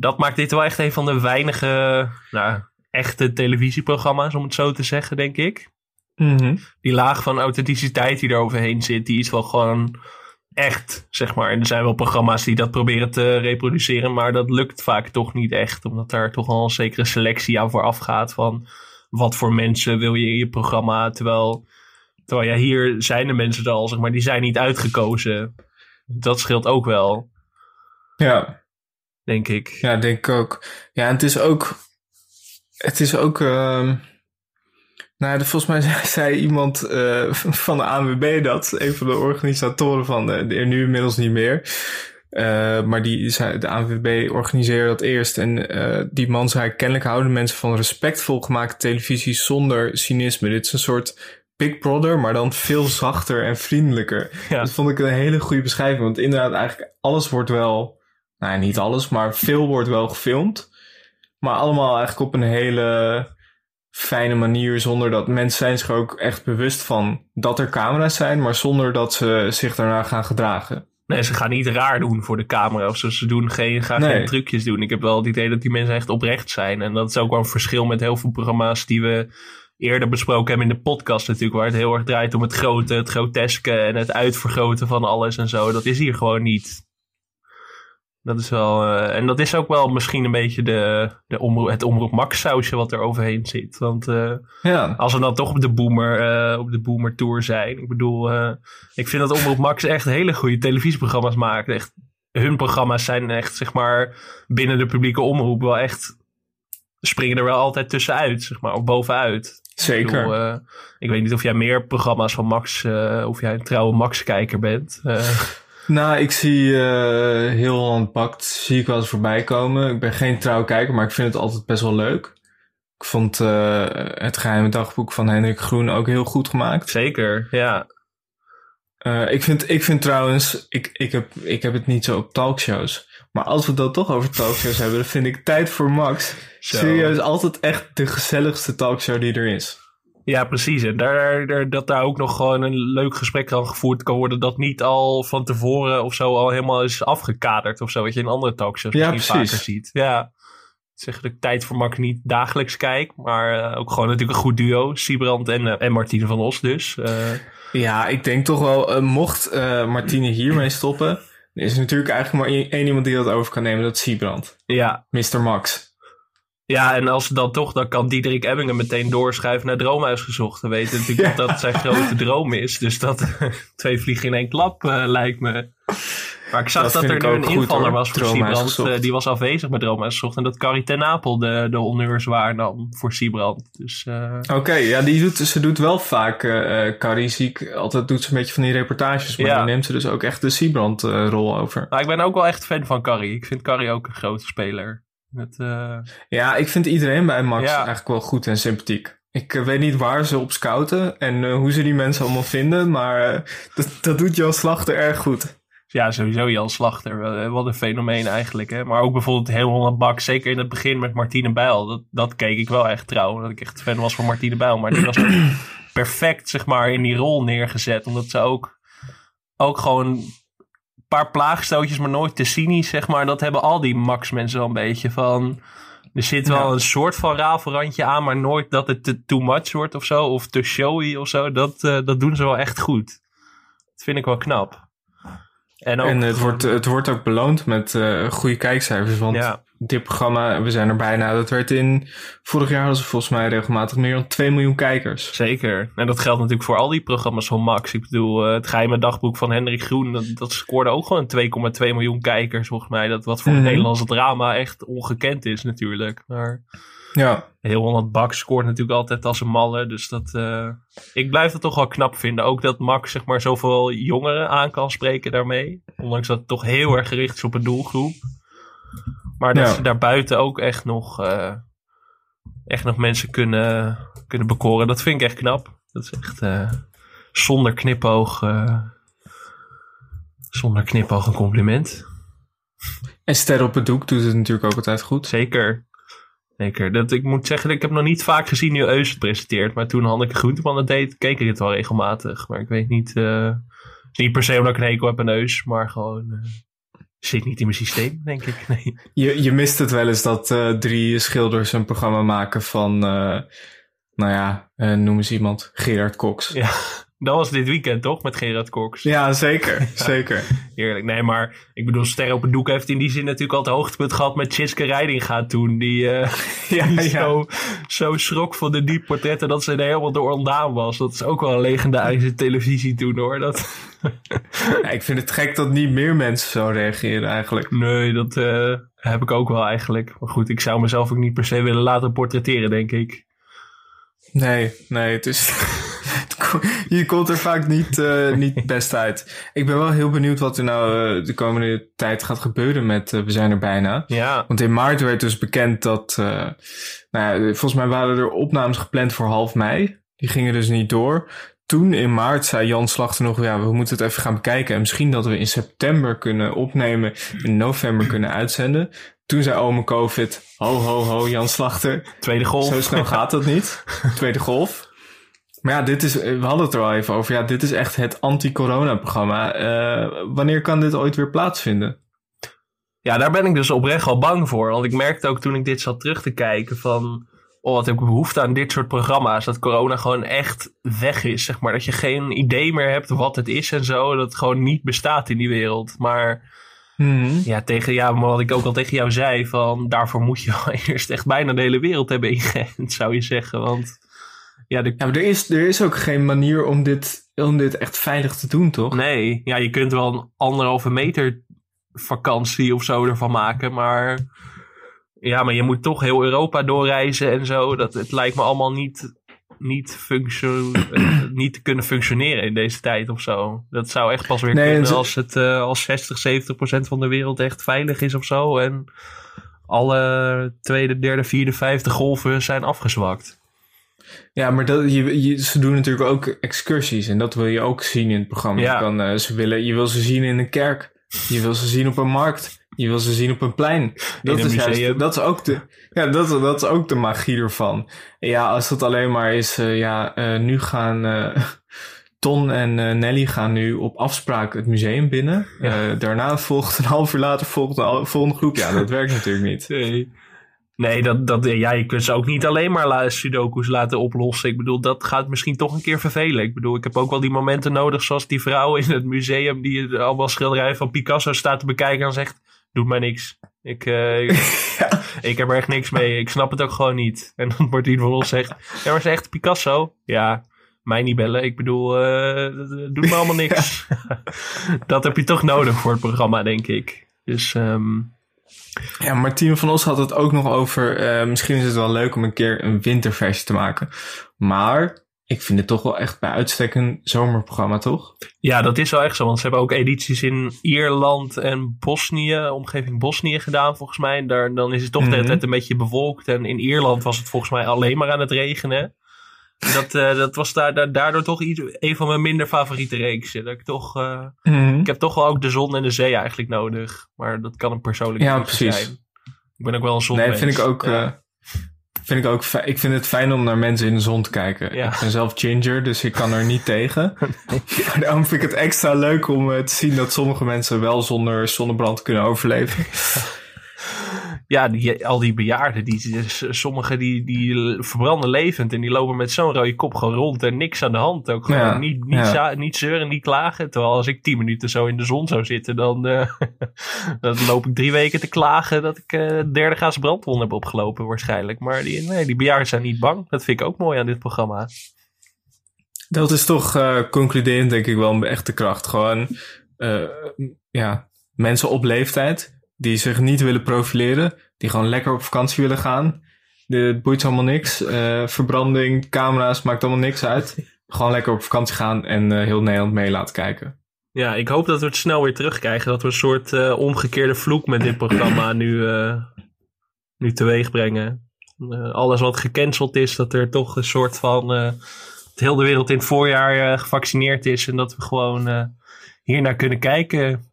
dat maakt dit wel echt een van de weinige nou, echte televisieprogramma's, om het zo te zeggen, denk ik. Mhm. Die laag van authenticiteit die er overheen zit, die is wel gewoon echt, zeg maar. En er zijn wel programma's die dat proberen te reproduceren, maar dat lukt vaak toch niet echt. Omdat daar toch al een zekere selectie aan vooraf gaat van wat voor mensen wil je in je programma. Terwijl, terwijl ja, hier zijn de mensen er al, zeg maar, die zijn niet uitgekozen. Dat scheelt ook wel, Ja. Denk ik. Ja, denk ik ook. Ja, en het is ook. Het is ook. ehm, nou, volgens mij zei, zei iemand eh, van de ANWB dat. Een van de organisatoren van de, de- nu inmiddels niet meer. Eh, maar die zei, de ANWB organiseerde dat eerst. En eh, die man zei: kennelijk houden mensen van respectvol gemaakte televisie zonder cynisme. Dit is een soort Big Brother, maar dan veel zachter en vriendelijker. Dat vond ik een hele goede beschrijving. Want inderdaad, eigenlijk alles wordt wel. Nou, niet alles, maar veel wordt wel gefilmd. Maar allemaal eigenlijk op een hele fijne manier. Zonder dat mensen zijn zich ook echt bewust van dat er camera's zijn. Maar zonder dat ze zich daarna gaan gedragen. Nee, ze gaan niet raar doen voor de camera of. Ze doen geen, gaan Nee. geen trucjes doen. Ik heb wel het idee dat die mensen echt oprecht zijn. En dat is ook wel een verschil met heel veel programma's die we eerder besproken hebben in de podcast natuurlijk. Waar het heel erg draait om het grote, het groteske en het uitvergroten van alles en zo. Dat is hier gewoon niet. Dat is wel, eh, en dat is ook wel misschien een beetje de, de omroep, het omroep Max sausje wat er overheen zit. Want eh, Ja. als we dan toch op de boomer, eh, op de boomer tour zijn. Ik bedoel, ik vind dat omroep Max echt hele goede televisieprogramma's maakt. Echt, hun programma's zijn echt, zeg maar, binnen de publieke omroep wel echt, springen er wel altijd tussenuit, zeg maar, of bovenuit. Zeker. Ik, bedoel, ik weet niet of jij meer programma's van Max, of jij een trouwe Max-kijker bent. Nou, ik zie eh, heel Pakt, zie ik wel eens voorbij komen. Ik ben geen trouw kijker, maar ik vind het altijd best wel leuk. Ik vond eh, het geheime dagboek van Hendrik Groen ook heel goed gemaakt. Zeker, ja. Eh, ik, vind, ik vind trouwens, ik, ik, heb, ik heb het niet zo op talkshows. Maar als we het dan toch over talkshows hebben, dan vind ik Tijd voor Max serieus altijd echt de gezelligste talkshow die er is. Ja, precies. En daar, daar, dat daar ook nog gewoon een leuk gesprek aan gevoerd kan worden. Dat niet al van tevoren of zo al helemaal is afgekaderd of zo. Wat je in andere talkshows Ja, misschien precies. vaker ziet. Ja. Zeg dat ik tijd voor Max niet dagelijks kijk. Maar eh, ook gewoon natuurlijk een goed duo. Siebrand en, eh, en Martine van Os dus. Eh, Ja, ik denk toch wel, mocht Martine hiermee stoppen, is er natuurlijk eigenlijk maar één één iemand die dat over kan nemen, dat is Siebrand. ja. Mr. Max. Ja, en als dan toch, dan kan Diederik Ebbingen meteen doorschuiven naar Droomhuis gezocht. We weten natuurlijk dat dat zijn grote droom is. Dus dat twee vliegen in één klap eh, lijkt me. Maar ik zag Dat er nu een goed, invaller hoor. was voor Siebrand. gezocht. eh, die was afwezig met Droomhuis gezocht. En dat Carrie ten Apel de, de honneurs waarnam voor Siebrand. Dus eh, Oké, ja, die doet, ze doet wel vaak, Carrie zie ik, altijd doet ze een beetje van die reportages, maar Ja. dan neemt ze dus ook echt de Siebrand-rol over. maar ik ben ook wel echt fan van Carrie. Ik vind Carrie ook een grote speler. Met, eh, Ja, ik vind iedereen bij Max Ja. eigenlijk wel goed en sympathiek. Ik eh, weet niet waar ze op scouten en eh, hoe ze die mensen allemaal vinden, maar dat, dat doet Jan Slachter erg goed. Ja, sowieso Jan Slachter. Wel- Wat een fenomeen eigenlijk. Hè? Maar ook bijvoorbeeld heel Holland Bak. Zeker in het begin met Martine Bijl. Dat, dat keek ik wel echt trouw. Dat ik echt fan was van Martine Bijl. Maar die was perfect zeg maar, in die rol neergezet. Omdat ze ook, ook gewoon paar plaagstootjes, maar nooit te cynisch. Zeg maar. Dat hebben al die Max mensen wel een beetje van... Er zit wel Ja. een soort van rafelrandje aan, maar nooit dat het te too much wordt of zo. Of te showy of zo. Dat, eh, dat doen ze wel echt goed. Dat vind ik wel knap. En, ook En het wordt, het wordt ook beloond met eh, goede kijkcijfers. Want Ja. dit programma, we zijn er bijna. Dat werd in. Vorig jaar hadden ze volgens mij regelmatig meer dan 2 miljoen kijkers. Zeker. En dat geldt natuurlijk voor al die programma's van Max. Ik bedoel, eh, het geheime dagboek van Hendrik Groen, dat, dat scoorde ook gewoon 2,2 miljoen kijkers, volgens mij. Dat wat voor Mhm. het Nederlandse drama echt ongekend is, natuurlijk. Maar Ja. heel Holland Bak scoort natuurlijk altijd als een malle. Dus dat, eh, ik blijf het toch wel knap vinden. Ook dat Max, zeg maar, zoveel jongeren aan kan spreken daarmee. Ondanks dat het toch heel erg gericht is op een doelgroep. Maar dat Ja. ze daarbuiten ook echt nog, eh, echt nog mensen kunnen, kunnen bekoren. Dat vind ik echt knap. Dat is echt eh, zonder knipoog. zonder knipoog een compliment. En Ster op het doek doet het natuurlijk ook altijd goed. Zeker. Zeker. Dat, ik moet zeggen, ik heb nog niet vaak gezien nu Eus het presenteert. Maar toen Hanneke Groenteman het deed, keek ik het wel regelmatig. Maar ik weet niet, eh, niet per se omdat ik een hekel heb aan Eus. Maar gewoon, eh, zit niet in mijn systeem, denk ik. Nee. Je, je mist het wel eens dat eh, drie schilders een programma maken van, nou ja, noem eens iemand, Gerard Cox. Ja, dat was dit weekend toch, met Gerard Cox. Ja, zeker. zeker. Heerlijk. Nee, maar ik bedoel, Ster op het doek heeft in die zin natuurlijk al het hoogtepunt gehad met Tjitske Reidinga toen. Die, eh, Ja, die ja. Zo, zo schrok van de die portretten dat ze er helemaal door ontdaan was. Dat is ook wel een legendarische televisie toen hoor. Dat... Ja, ik vind het gek dat niet meer mensen zo reageren eigenlijk. Nee, dat eh, heb ik ook wel eigenlijk. Maar goed, ik zou mezelf ook niet per se willen laten portretteren, denk ik. Nee, nee, het is. Je komt er vaak niet, eh, niet best uit. Ik ben wel heel benieuwd wat er nou eh, de komende tijd gaat gebeuren met eh, We zijn er bijna. Ja. Want in maart werd dus bekend dat. nou ja, volgens mij waren er opnames gepland voor half mei. Die gingen dus niet door. Toen in maart zei Jan Slachter nog: ja, we moeten het even gaan bekijken. En misschien dat we in september kunnen opnemen. In november kunnen uitzenden. Toen zei Ome COVID: ho, ho, ho, Jan Slachter. Tweede golf. Zo snel gaat dat niet. Tweede golf. Maar ja, dit is, we hadden het er al even over. Ja, dit is echt het anti-corona-programma. Eh, wanneer kan dit ooit weer plaatsvinden? Ja, daar ben ik dus oprecht wel bang voor. Want ik merkte ook toen ik dit zat terug te kijken van... Oh, wat heb ik behoefte aan dit soort programma's. Dat corona gewoon echt weg is, zeg maar. Dat je geen idee meer hebt wat het is en zo. Dat het gewoon niet bestaat in die wereld. Maar ja, tegen, ja, maar wat ik ook al tegen jou zei... van daarvoor moet je wel eerst echt bijna de hele wereld hebben ingeënt, zou je zeggen. Want ja, de... Ja, maar er is, er is ook geen manier om dit, om dit echt veilig te doen, toch? Nee, ja, je kunt wel een anderhalve meter vakantie of zo ervan maken, maar ja, maar je moet toch heel Europa doorreizen en zo. Dat, het lijkt me allemaal niet niet, functio eh, niet te kunnen functioneren in deze tijd of zo. Dat zou echt pas weer Nee, kunnen als het eh, als 60, 70 procent van de wereld echt veilig is of zo. En alle tweede, derde, vierde, vijfde golven zijn afgezwakt. Ja, maar dat, je, je, ze doen natuurlijk ook excursies. En dat wil je ook zien in het programma. Ja. Je, kan, eh, ze willen, je wil ze zien in een kerk. Je wil ze zien op een markt. Je wil ze zien op een plein. Dat een is, juist- dat is ook de, ja, dat, dat is ook de magie ervan. Ja, als het alleen maar is, eh, ja, eh, nu gaan Ton en Nelly gaan nu op afspraak het museum binnen. Daarna volgt een half uur later volgt een al- volgende groep. Ja, dat werkt natuurlijk niet. Nee. Nee, dat, dat, ja, je kunt ze ook niet alleen maar la- sudoku's laten oplossen. Ik bedoel, dat gaat misschien toch een keer vervelen. Ik bedoel, ik heb ook wel die momenten nodig, zoals die vrouw in het museum die allemaal schilderijen van Picasso staat te bekijken en zegt, doet mij niks. Ik, eh, ik, ik heb er echt niks mee. Ik snap het ook gewoon niet. En dan wordt die van ons zegt, ja, maar zegt Picasso? Ja, mij niet bellen. Ik bedoel, eh, dat doet me allemaal niks. dat heb je toch nodig voor het programma, denk ik. Dus, ehm, Ja, Martien van Os had het ook nog over. eh, misschien is het wel leuk om een keer een winterversie te maken. Maar ik vind het toch wel echt bij uitstek een zomerprogramma, toch? Ja, dat is wel echt zo. Want ze hebben ook edities in Ierland en Bosnië, omgeving Bosnië gedaan volgens mij. En daar, dan is het toch de hele Mhm. tijd een beetje bewolkt. En in Ierland was het volgens mij alleen maar aan het regenen. Dat, eh, dat was daar, daar- daardoor toch iets, een van mijn minder favoriete reeksen. Dat ik, toch, eh, Mhm. ik heb toch wel ook de zon en de zee eigenlijk nodig. Maar dat kan een persoonlijke Ja, precies. zijn. Ik ben ook wel een Nee, zonmens. vind ik ook. Ja. eh, vind ik ook ik vind het fijn om naar mensen in de zon te kijken. Ja. Ik ben zelf ginger, dus ik kan er niet tegen. Maar daarom vind ik het extra leuk om te zien dat sommige mensen wel zonder zonnebrand kunnen overleven. Ja, die, al die bejaarden, die, sommigen die, die verbranden levend en die lopen met zo'n rode kop gewoon rond en niks aan de hand. Ook gewoon Ja, niet, niet, ja. niet zeuren, niet klagen. Terwijl als ik tien minuten zo in de zon zou zitten, dan, eh, dan loop ik drie weken te klagen dat ik eh derde gaas brandwond heb opgelopen waarschijnlijk. Maar die, nee, die bejaarden zijn niet bang. Dat vind ik ook mooi aan dit programma. Dat is toch eh, concluderend, denk ik wel, een echte kracht. Gewoon, ja, mensen op leeftijd die zich niet willen profileren, die gewoon lekker op vakantie willen gaan. De, het boeit allemaal niks. Eh, verbranding, camera's, maakt allemaal niks uit. Gewoon lekker op vakantie gaan en eh, heel Nederland mee laten kijken. Ja, ik hoop dat we het snel weer terugkrijgen. Dat we een soort eh, omgekeerde vloek met dit programma nu, nu teweeg brengen. Alles wat gecanceld is, dat er toch een soort van... dat heel de wereld in het voorjaar gevaccineerd is. En dat we gewoon hiernaar kunnen kijken.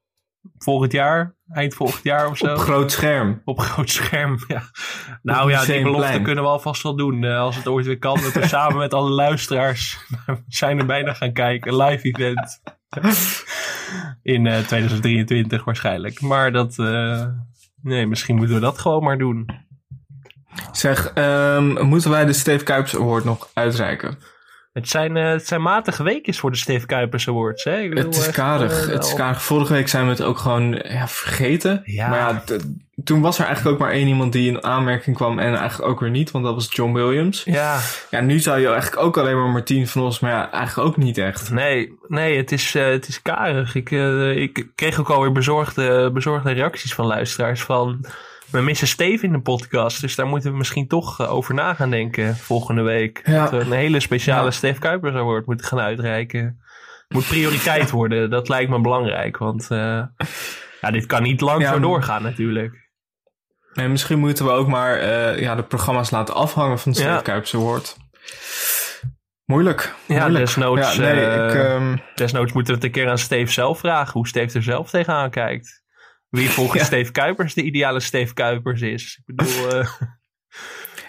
Volgend jaar, eind volgend jaar of zo. Op groot scherm. Op groot scherm, ja. Nou ja, die belofte kunnen we alvast wel doen. eh, als het ooit weer kan. Dat we samen met alle luisteraars zijn er bijna gaan kijken. Een live event. In eh, 2023 waarschijnlijk. Maar dat... eh, nee, misschien moeten we dat gewoon maar doen. Zeg, ehm, moeten wij de Steve Kuipers Award nog uitreiken? Het zijn, eh, het zijn matige weekjes voor de Steve Kuipers Awards. Hè? Ik bedoel, Het is echt, karig. eh, het is karig. Vorige week zijn we het ook gewoon ja, vergeten. Ja. Maar ja, toen was er eigenlijk ook maar één iemand die in aanmerking kwam en eigenlijk ook weer niet, want dat was John Williams. Ja. Ja, nu zou je eigenlijk ook alleen maar Martien van Os, maar ja, eigenlijk ook niet echt. Nee, nee het, is, eh, het is karig. Ik, eh, ik kreeg ook alweer bezorgde, bezorgde reacties van luisteraars van... We missen Steve in de podcast, dus daar moeten we misschien toch eh, over na gaan denken volgende week. Ja. Dat we een hele speciale Ja. Steve Kuipers Award moeten gaan uitreiken. Moet prioriteit worden, dat lijkt me belangrijk. Want eh, ja, dit kan niet lang zo doorgaan natuurlijk. En misschien moeten we ook maar eh, ja, de programma's laten afhangen van de Steve. Kuipers Award. Moeilijk. Ja, moeilijk. desnoods, Ja, nee, ik, ehm, desnoods moeten we het een keer aan Steve zelf vragen. Hoe Steve er zelf tegenaan kijkt. Wie volgens Ja. Steve Kuipers de ideale Steve Kuipers is. Ik bedoel... eh,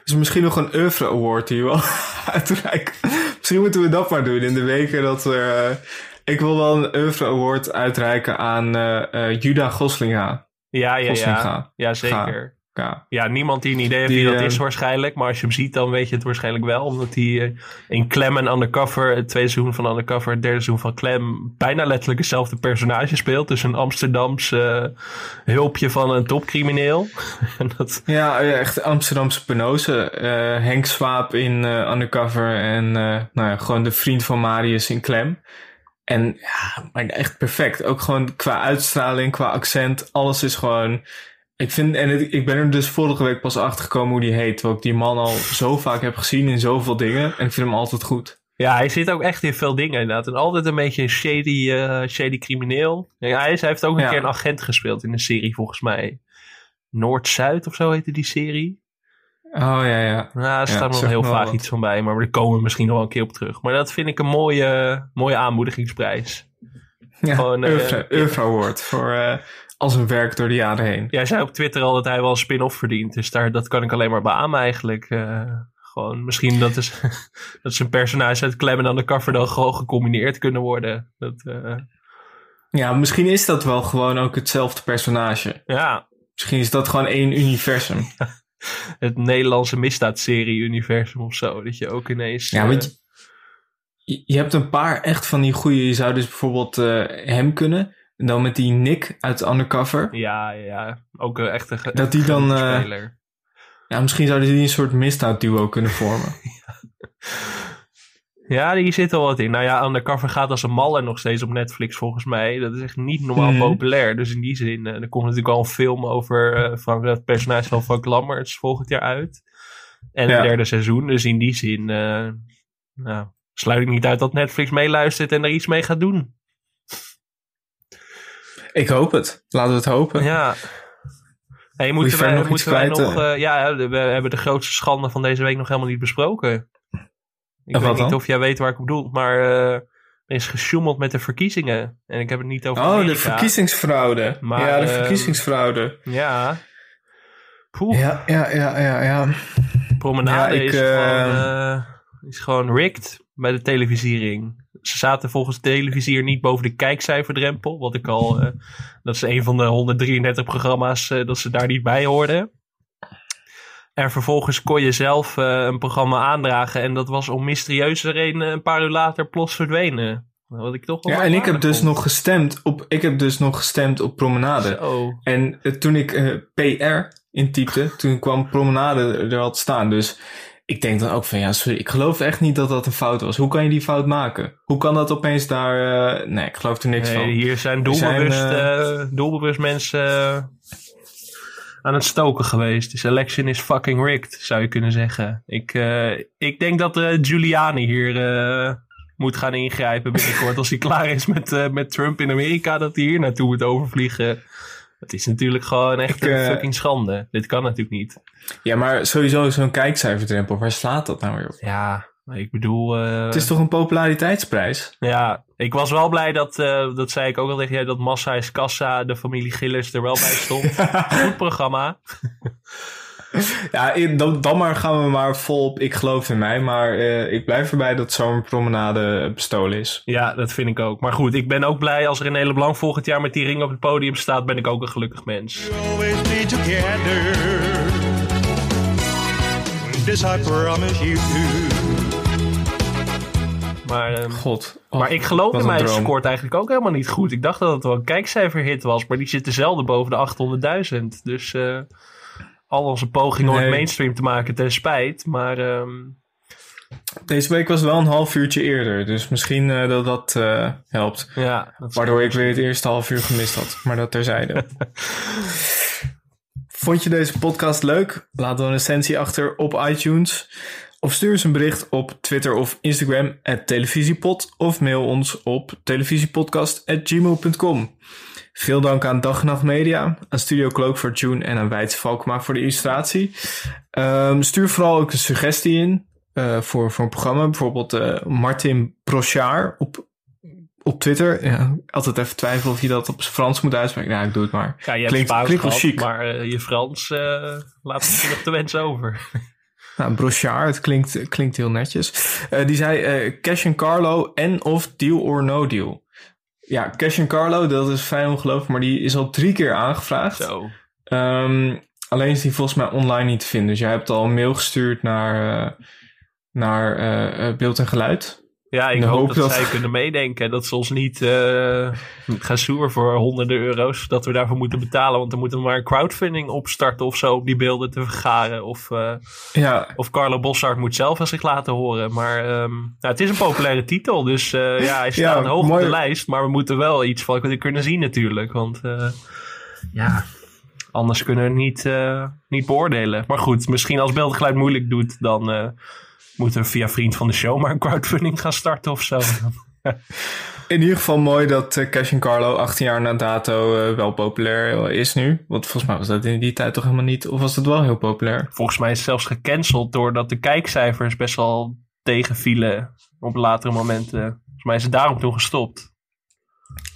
is er misschien nog een oeuvre award die we wel uitreiken. Misschien moeten we dat maar doen in de weken dat er... eh, ik wil wel een oeuvre award uitreiken aan eh eh, Juda Goslinga. Ja, ja, Goslinga. ja. Ja, zeker. Ja. Ja, niemand die een idee heeft Die, wie dat eh, is waarschijnlijk. Maar als je hem ziet, dan weet je het waarschijnlijk wel. Omdat hij eh, in Clem en Undercover, het tweede seizoen van Undercover, het derde seizoen van Clem, bijna letterlijk hetzelfde personage speelt. Dus een Amsterdams eh, hulpje van een topcrimineel. dat, Ja, echt Amsterdamse penose. Henk Swaap in eh, Undercover en nou ja, gewoon de vriend van Marius in Klem. En ja, maar echt perfect. Ook gewoon qua uitstraling, qua accent. Alles is gewoon Ik vind, en het- ik ben er dus vorige week pas achter gekomen hoe die heet. Terwijl ik die man al zo vaak heb gezien in zoveel dingen. En ik vind hem altijd goed. Ja, hij zit ook echt in veel dingen inderdaad. En altijd een beetje een shady, eh, shady crimineel. Ja, hij, is, hij heeft ook een Ja. keer een agent gespeeld in een serie volgens mij. Noord-Zuid of zo heette die serie. Oh ja, ja. Ja, daar staat nog heel wat. iets van bij. Maar daar komen we misschien nog wel een keer op terug. Maar dat vind ik een mooie, mooie aanmoedigingsprijs. Ja, Gewoon, eh, Oeuvre Oeuvre Award voor eh, al zijn werk door de jaren heen. Jij zei op Twitter al dat hij wel een spin-off verdient. Dus daar, dat kan ik alleen maar beamen eigenlijk. Eh, gewoon, misschien dat, is, dat zijn personage uit Clem en Undercover dan gewoon gecombineerd kunnen worden. Dat, eh, Ja, misschien is dat wel gewoon ook hetzelfde personage. ja, Misschien is dat gewoon één universum. het Nederlandse misdaadserie-universum of zo. Dat je ook ineens... Ja, eh, want je, je- je hebt een paar echt van die goede. Je zou dus bijvoorbeeld eh, hem kunnen. Dan met die Nick uit Undercover. ja, ja, ook een echte ge- Dat die dan, eh. Ja, misschien zouden die een soort misdaadduo kunnen vormen. Ja, die zit al wat in. Nou ja, Undercover gaat als een malle nog steeds op Netflix volgens mij. Dat is echt niet normaal Mhm. populair. Dus in die zin, eh, er komt natuurlijk al een film over eh, van het personage van Frank Lammerts volgend jaar uit. En Ja. het derde seizoen. Dus in die zin eh, nou, sluit ik niet uit dat Netflix meeluistert en er iets mee gaat doen. Ik hoop het. Laten we het hopen. Ja. Hey, moeten wij, nog moeten wij nog... eh? eh, ja, we hebben de grootste schande van deze week nog helemaal niet besproken. Ik weet niet dan? of jij weet waar ik op bedoel, maar eh, er is gesjoemeld met de verkiezingen. En ik heb het niet over Oh, de verkiezingsfraude. Maar, ja, de ehm, verkiezingsfraude. Ja. Poeh, Ja, ja, ja, ja, ja. promenade Ja, ik, is, gewoon, is gewoon rigged bij de televisiering. Ze zaten volgens de televisier niet boven de kijkcijferdrempel. Wat ik al... eh, dat is een van de 133 programma's eh, dat ze daar niet bij hoorden. En vervolgens kon je zelf eh, een programma aandragen. En dat was om mysterieuze reden een paar uur later plots verdwenen. Wat ik toch wel Ja, en ik heb dus vond. nog gestemd op, ik heb dus nog gestemd op Promenade. Zo. En toen ik PR intypte, toen kwam Promenade er al staan. Dus ik denk dan ook van, ja, sorry, ik geloof echt niet dat dat een fout was. Hoe kan je die fout maken? Hoe kan dat opeens daar... eh, nee, ik geloof er niks Nee, van. hier zijn doelbewust, zijn, eh, doelbewust mensen eh, aan het stoken geweest. Dus election is fucking rigged, zou je kunnen zeggen. Ik, eh, ik denk dat eh, Giuliani hier eh, moet gaan ingrijpen binnenkort. als hij klaar is met, eh, met Trump in Amerika, dat hij hier naartoe moet overvliegen. Het is natuurlijk gewoon echt Ik, een eh, fucking schande. Dit kan natuurlijk niet. Ja, maar sowieso zo'n kijkcijferdrempel, waar slaat dat nou weer op? Ja, ik bedoel... eh, Het is toch een populariteitsprijs? Ja, ik was wel blij dat, eh, dat zei ik ook al tegen jij, dat Massa is Kassa, de familie Gillers er wel bij stond. Goed programma. Ja, dan, dan maar gaan we maar vol op ik geloof in mij. Maar eh, ik blijf erbij dat zo'n promenade bestolen is. Ja, dat vind ik ook. Maar goed, ik ben ook blij als René Leblanc volgend jaar met die ring op het podium staat, ben ik ook een gelukkig mens. always be together. This I promise you. Maar, ehm, God. maar ik geloof in mij droom. scoort eigenlijk ook helemaal niet goed. Ik dacht dat het wel een kijkcijferhit was, maar die zit zelden boven de 800.000. Dus eh, al onze pogingen om het mainstream te maken ten spijt. Maar ehm, Deze week was wel een half uurtje eerder. Dus misschien eh, dat dat eh, helpt. ja, dat Waardoor ik weer het eerste half uur gemist had. Maar dat terzijde. Vond je deze podcast leuk? Laat dan een recensie achter op iTunes. Of stuur eens een bericht op Twitter of Instagram at televisiepod. Of mail ons op televisiepodcast.gmail.com. Veel dank aan Dag Nacht Media, aan Studio Cloak voor June en aan Wijts Valkma voor de illustratie. Ehm, stuur vooral ook een suggestie in eh, voor, voor een programma. Bijvoorbeeld eh, Martin Brochard op, op Twitter. Ja, altijd even twijfelen of je dat op Frans moet uitspreken. Ja, ik doe het maar. ja, je hebt klinkt, klinkt wel chic. maar eh, je Frans laat misschien nog de wens over. Nou, Brochard, het klinkt, klinkt heel netjes. Die zei Cash and Carlo en of Deal or No Deal. Ja, Cash and Carlo, dat is fijn ongelooflijk, maar die is al drie keer aangevraagd. Zo. Ehm, alleen is die volgens mij online niet te vinden. Dus jij hebt al een mail gestuurd naar, eh, naar eh, eh, beeld en geluid. Ja, ik hoop, hoop dat, dat- zij kunnen meedenken. Dat ze ons niet eh, gaan voor honderden euro's. Dat we daarvoor moeten betalen. Want dan moeten we maar een crowdfunding opstarten of zo. Om die beelden te vergaren. Of, eh, Ja, of Carlo Bossart moet zelf aan zich laten horen. Maar ehm, nou, het is een populaire titel. Dus eh, ja, hij staat Ja, hoog op de lijst. Maar we moeten wel iets van kunnen zien natuurlijk. Want ja, Anders kunnen we het niet, niet beoordelen. Maar goed, misschien als beeld en geluid moeilijk doet, dan moeten we via Vriend van de Show maar een crowdfunding gaan starten of zo. In ieder geval mooi dat eh, Cash Carlo 18 jaar na dato eh, wel populair is nu. Want volgens mij was dat in die tijd toch helemaal niet. Of was het wel heel populair? Volgens mij is het zelfs gecanceld doordat de kijkcijfers best wel tegenvielen op latere momenten. Volgens mij is het daarom toen gestopt.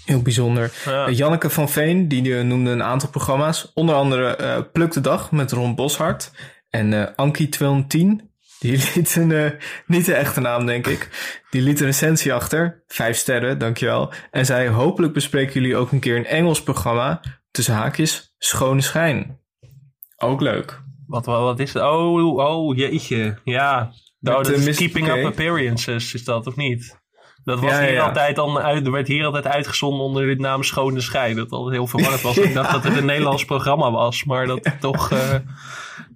Heel bijzonder. Ja. Eh, Janneke van Veen, die eh, noemde een aantal programma's. Onder andere eh Pluk de Dag met Ron Boshart. En eh Ankie 210, die liet een, eh, niet de echte naam denk ik. Die liet een recensie achter. Vijf sterren, dankjewel. En zei, hopelijk bespreken jullie ook een keer een Engels programma. Tussen haakjes, Schone Schijn. Ook leuk. Wat, wat, wat is het? Oh, oh, jeetje. Ja, oh, dat is. Keeping. Up Appearances, is dat of niet? Dat was Ja, hier ja. altijd uit, er werd hier altijd uitgezonden onder de naam Schone Schijn. Dat altijd heel verwarrend was. Ik dacht Ja. dat het een Nederlands programma was, maar dat het toch, eh,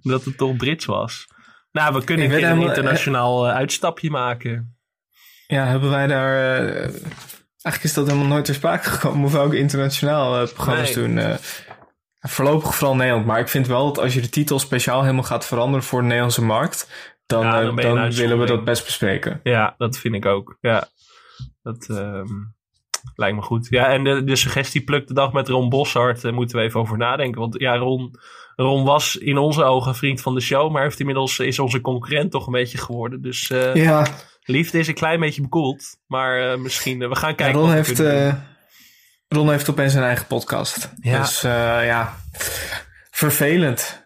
dat het toch Brits was. Nou, we kunnen een helemaal- internationaal eh, uitstapje maken. Ja, hebben wij daar... eh, eigenlijk is dat helemaal nooit ter sprake gekomen. Of we ook internationaal eh, programma's Nee. doen. voorlopig vooral Nederland. Maar ik vind wel dat als je de titel speciaal helemaal gaat veranderen voor de Nederlandse markt... dan, Ja, dan willen we dat best bespreken. Ja, dat vind ik ook. Ja, dat ehm, lijkt me goed. Ja, en de, de suggestie pluk de dag met Ron Boshart eh, moeten we even over nadenken. Want ja, Ron, Ron was in onze ogen vriend van de show, maar heeft inmiddels is onze concurrent toch een beetje geworden. Dus eh, Ja. liefde is een klein beetje bekoeld. Maar eh, misschien, eh, we gaan Ja, kijken. Ron, heeft, Ron heeft opeens zijn eigen podcast. Ja. Dus ja, vervelend.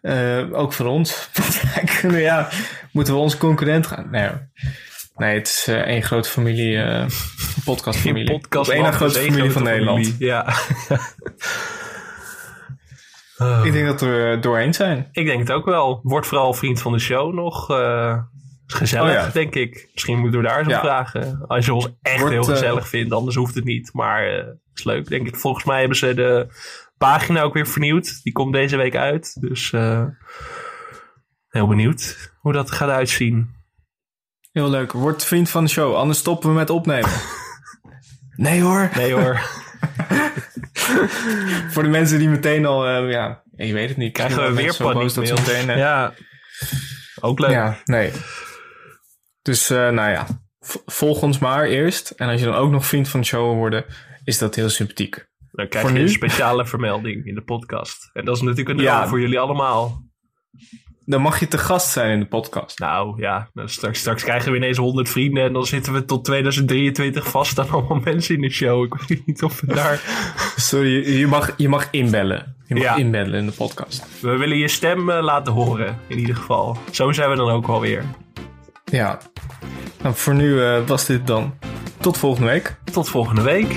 Ook voor ons. Ja, moeten we onze concurrent gaan? Nee, nee het is één grote familie, podcastfamilie. Podcast één één familie van grote Nederland. familie, Ja. Ik denk dat we er doorheen zijn. Ik denk het ook wel. Word vooral vriend van de show nog. eh, is gezellig, Oh ja. denk ik. Misschien moeten we daar eens op vragen. Als je ons echt heel eh, gezellig vindt, anders hoeft het niet. Maar eh is leuk, denk ik. Volgens mij hebben ze de pagina ook weer vernieuwd. Die komt deze week uit. Dus eh, heel benieuwd hoe dat gaat uitzien. Heel leuk. Word vriend van de show, anders stoppen we met opnemen. nee hoor. Nee hoor. Voor de mensen die meteen al, eh, ja, je weet het niet. Krijgen we weer boos dat meteen, Ja, ook leuk. Ja, nee. Dus, eh, nou ja, volg ons maar eerst. En als je dan ook nog vriend van de show wil worden, is dat heel sympathiek. Dan krijg Voor je nu? een speciale vermelding in de podcast. En dat is natuurlijk een Ja. voor jullie allemaal. Dan mag je te gast zijn in de podcast. Nou ja, straks, straks krijgen we ineens 100 vrienden en dan zitten we tot 2023 vast aan allemaal mensen in de show. Ik weet niet of we daar. Sorry, je- mag, je mag inbellen. Je mag Ja. inbellen in de podcast. We willen je stem eh, laten horen, in ieder geval. Zo zijn we dan ook alweer. Ja. Nou, voor nu eh, was dit dan. Tot volgende week. Tot volgende week.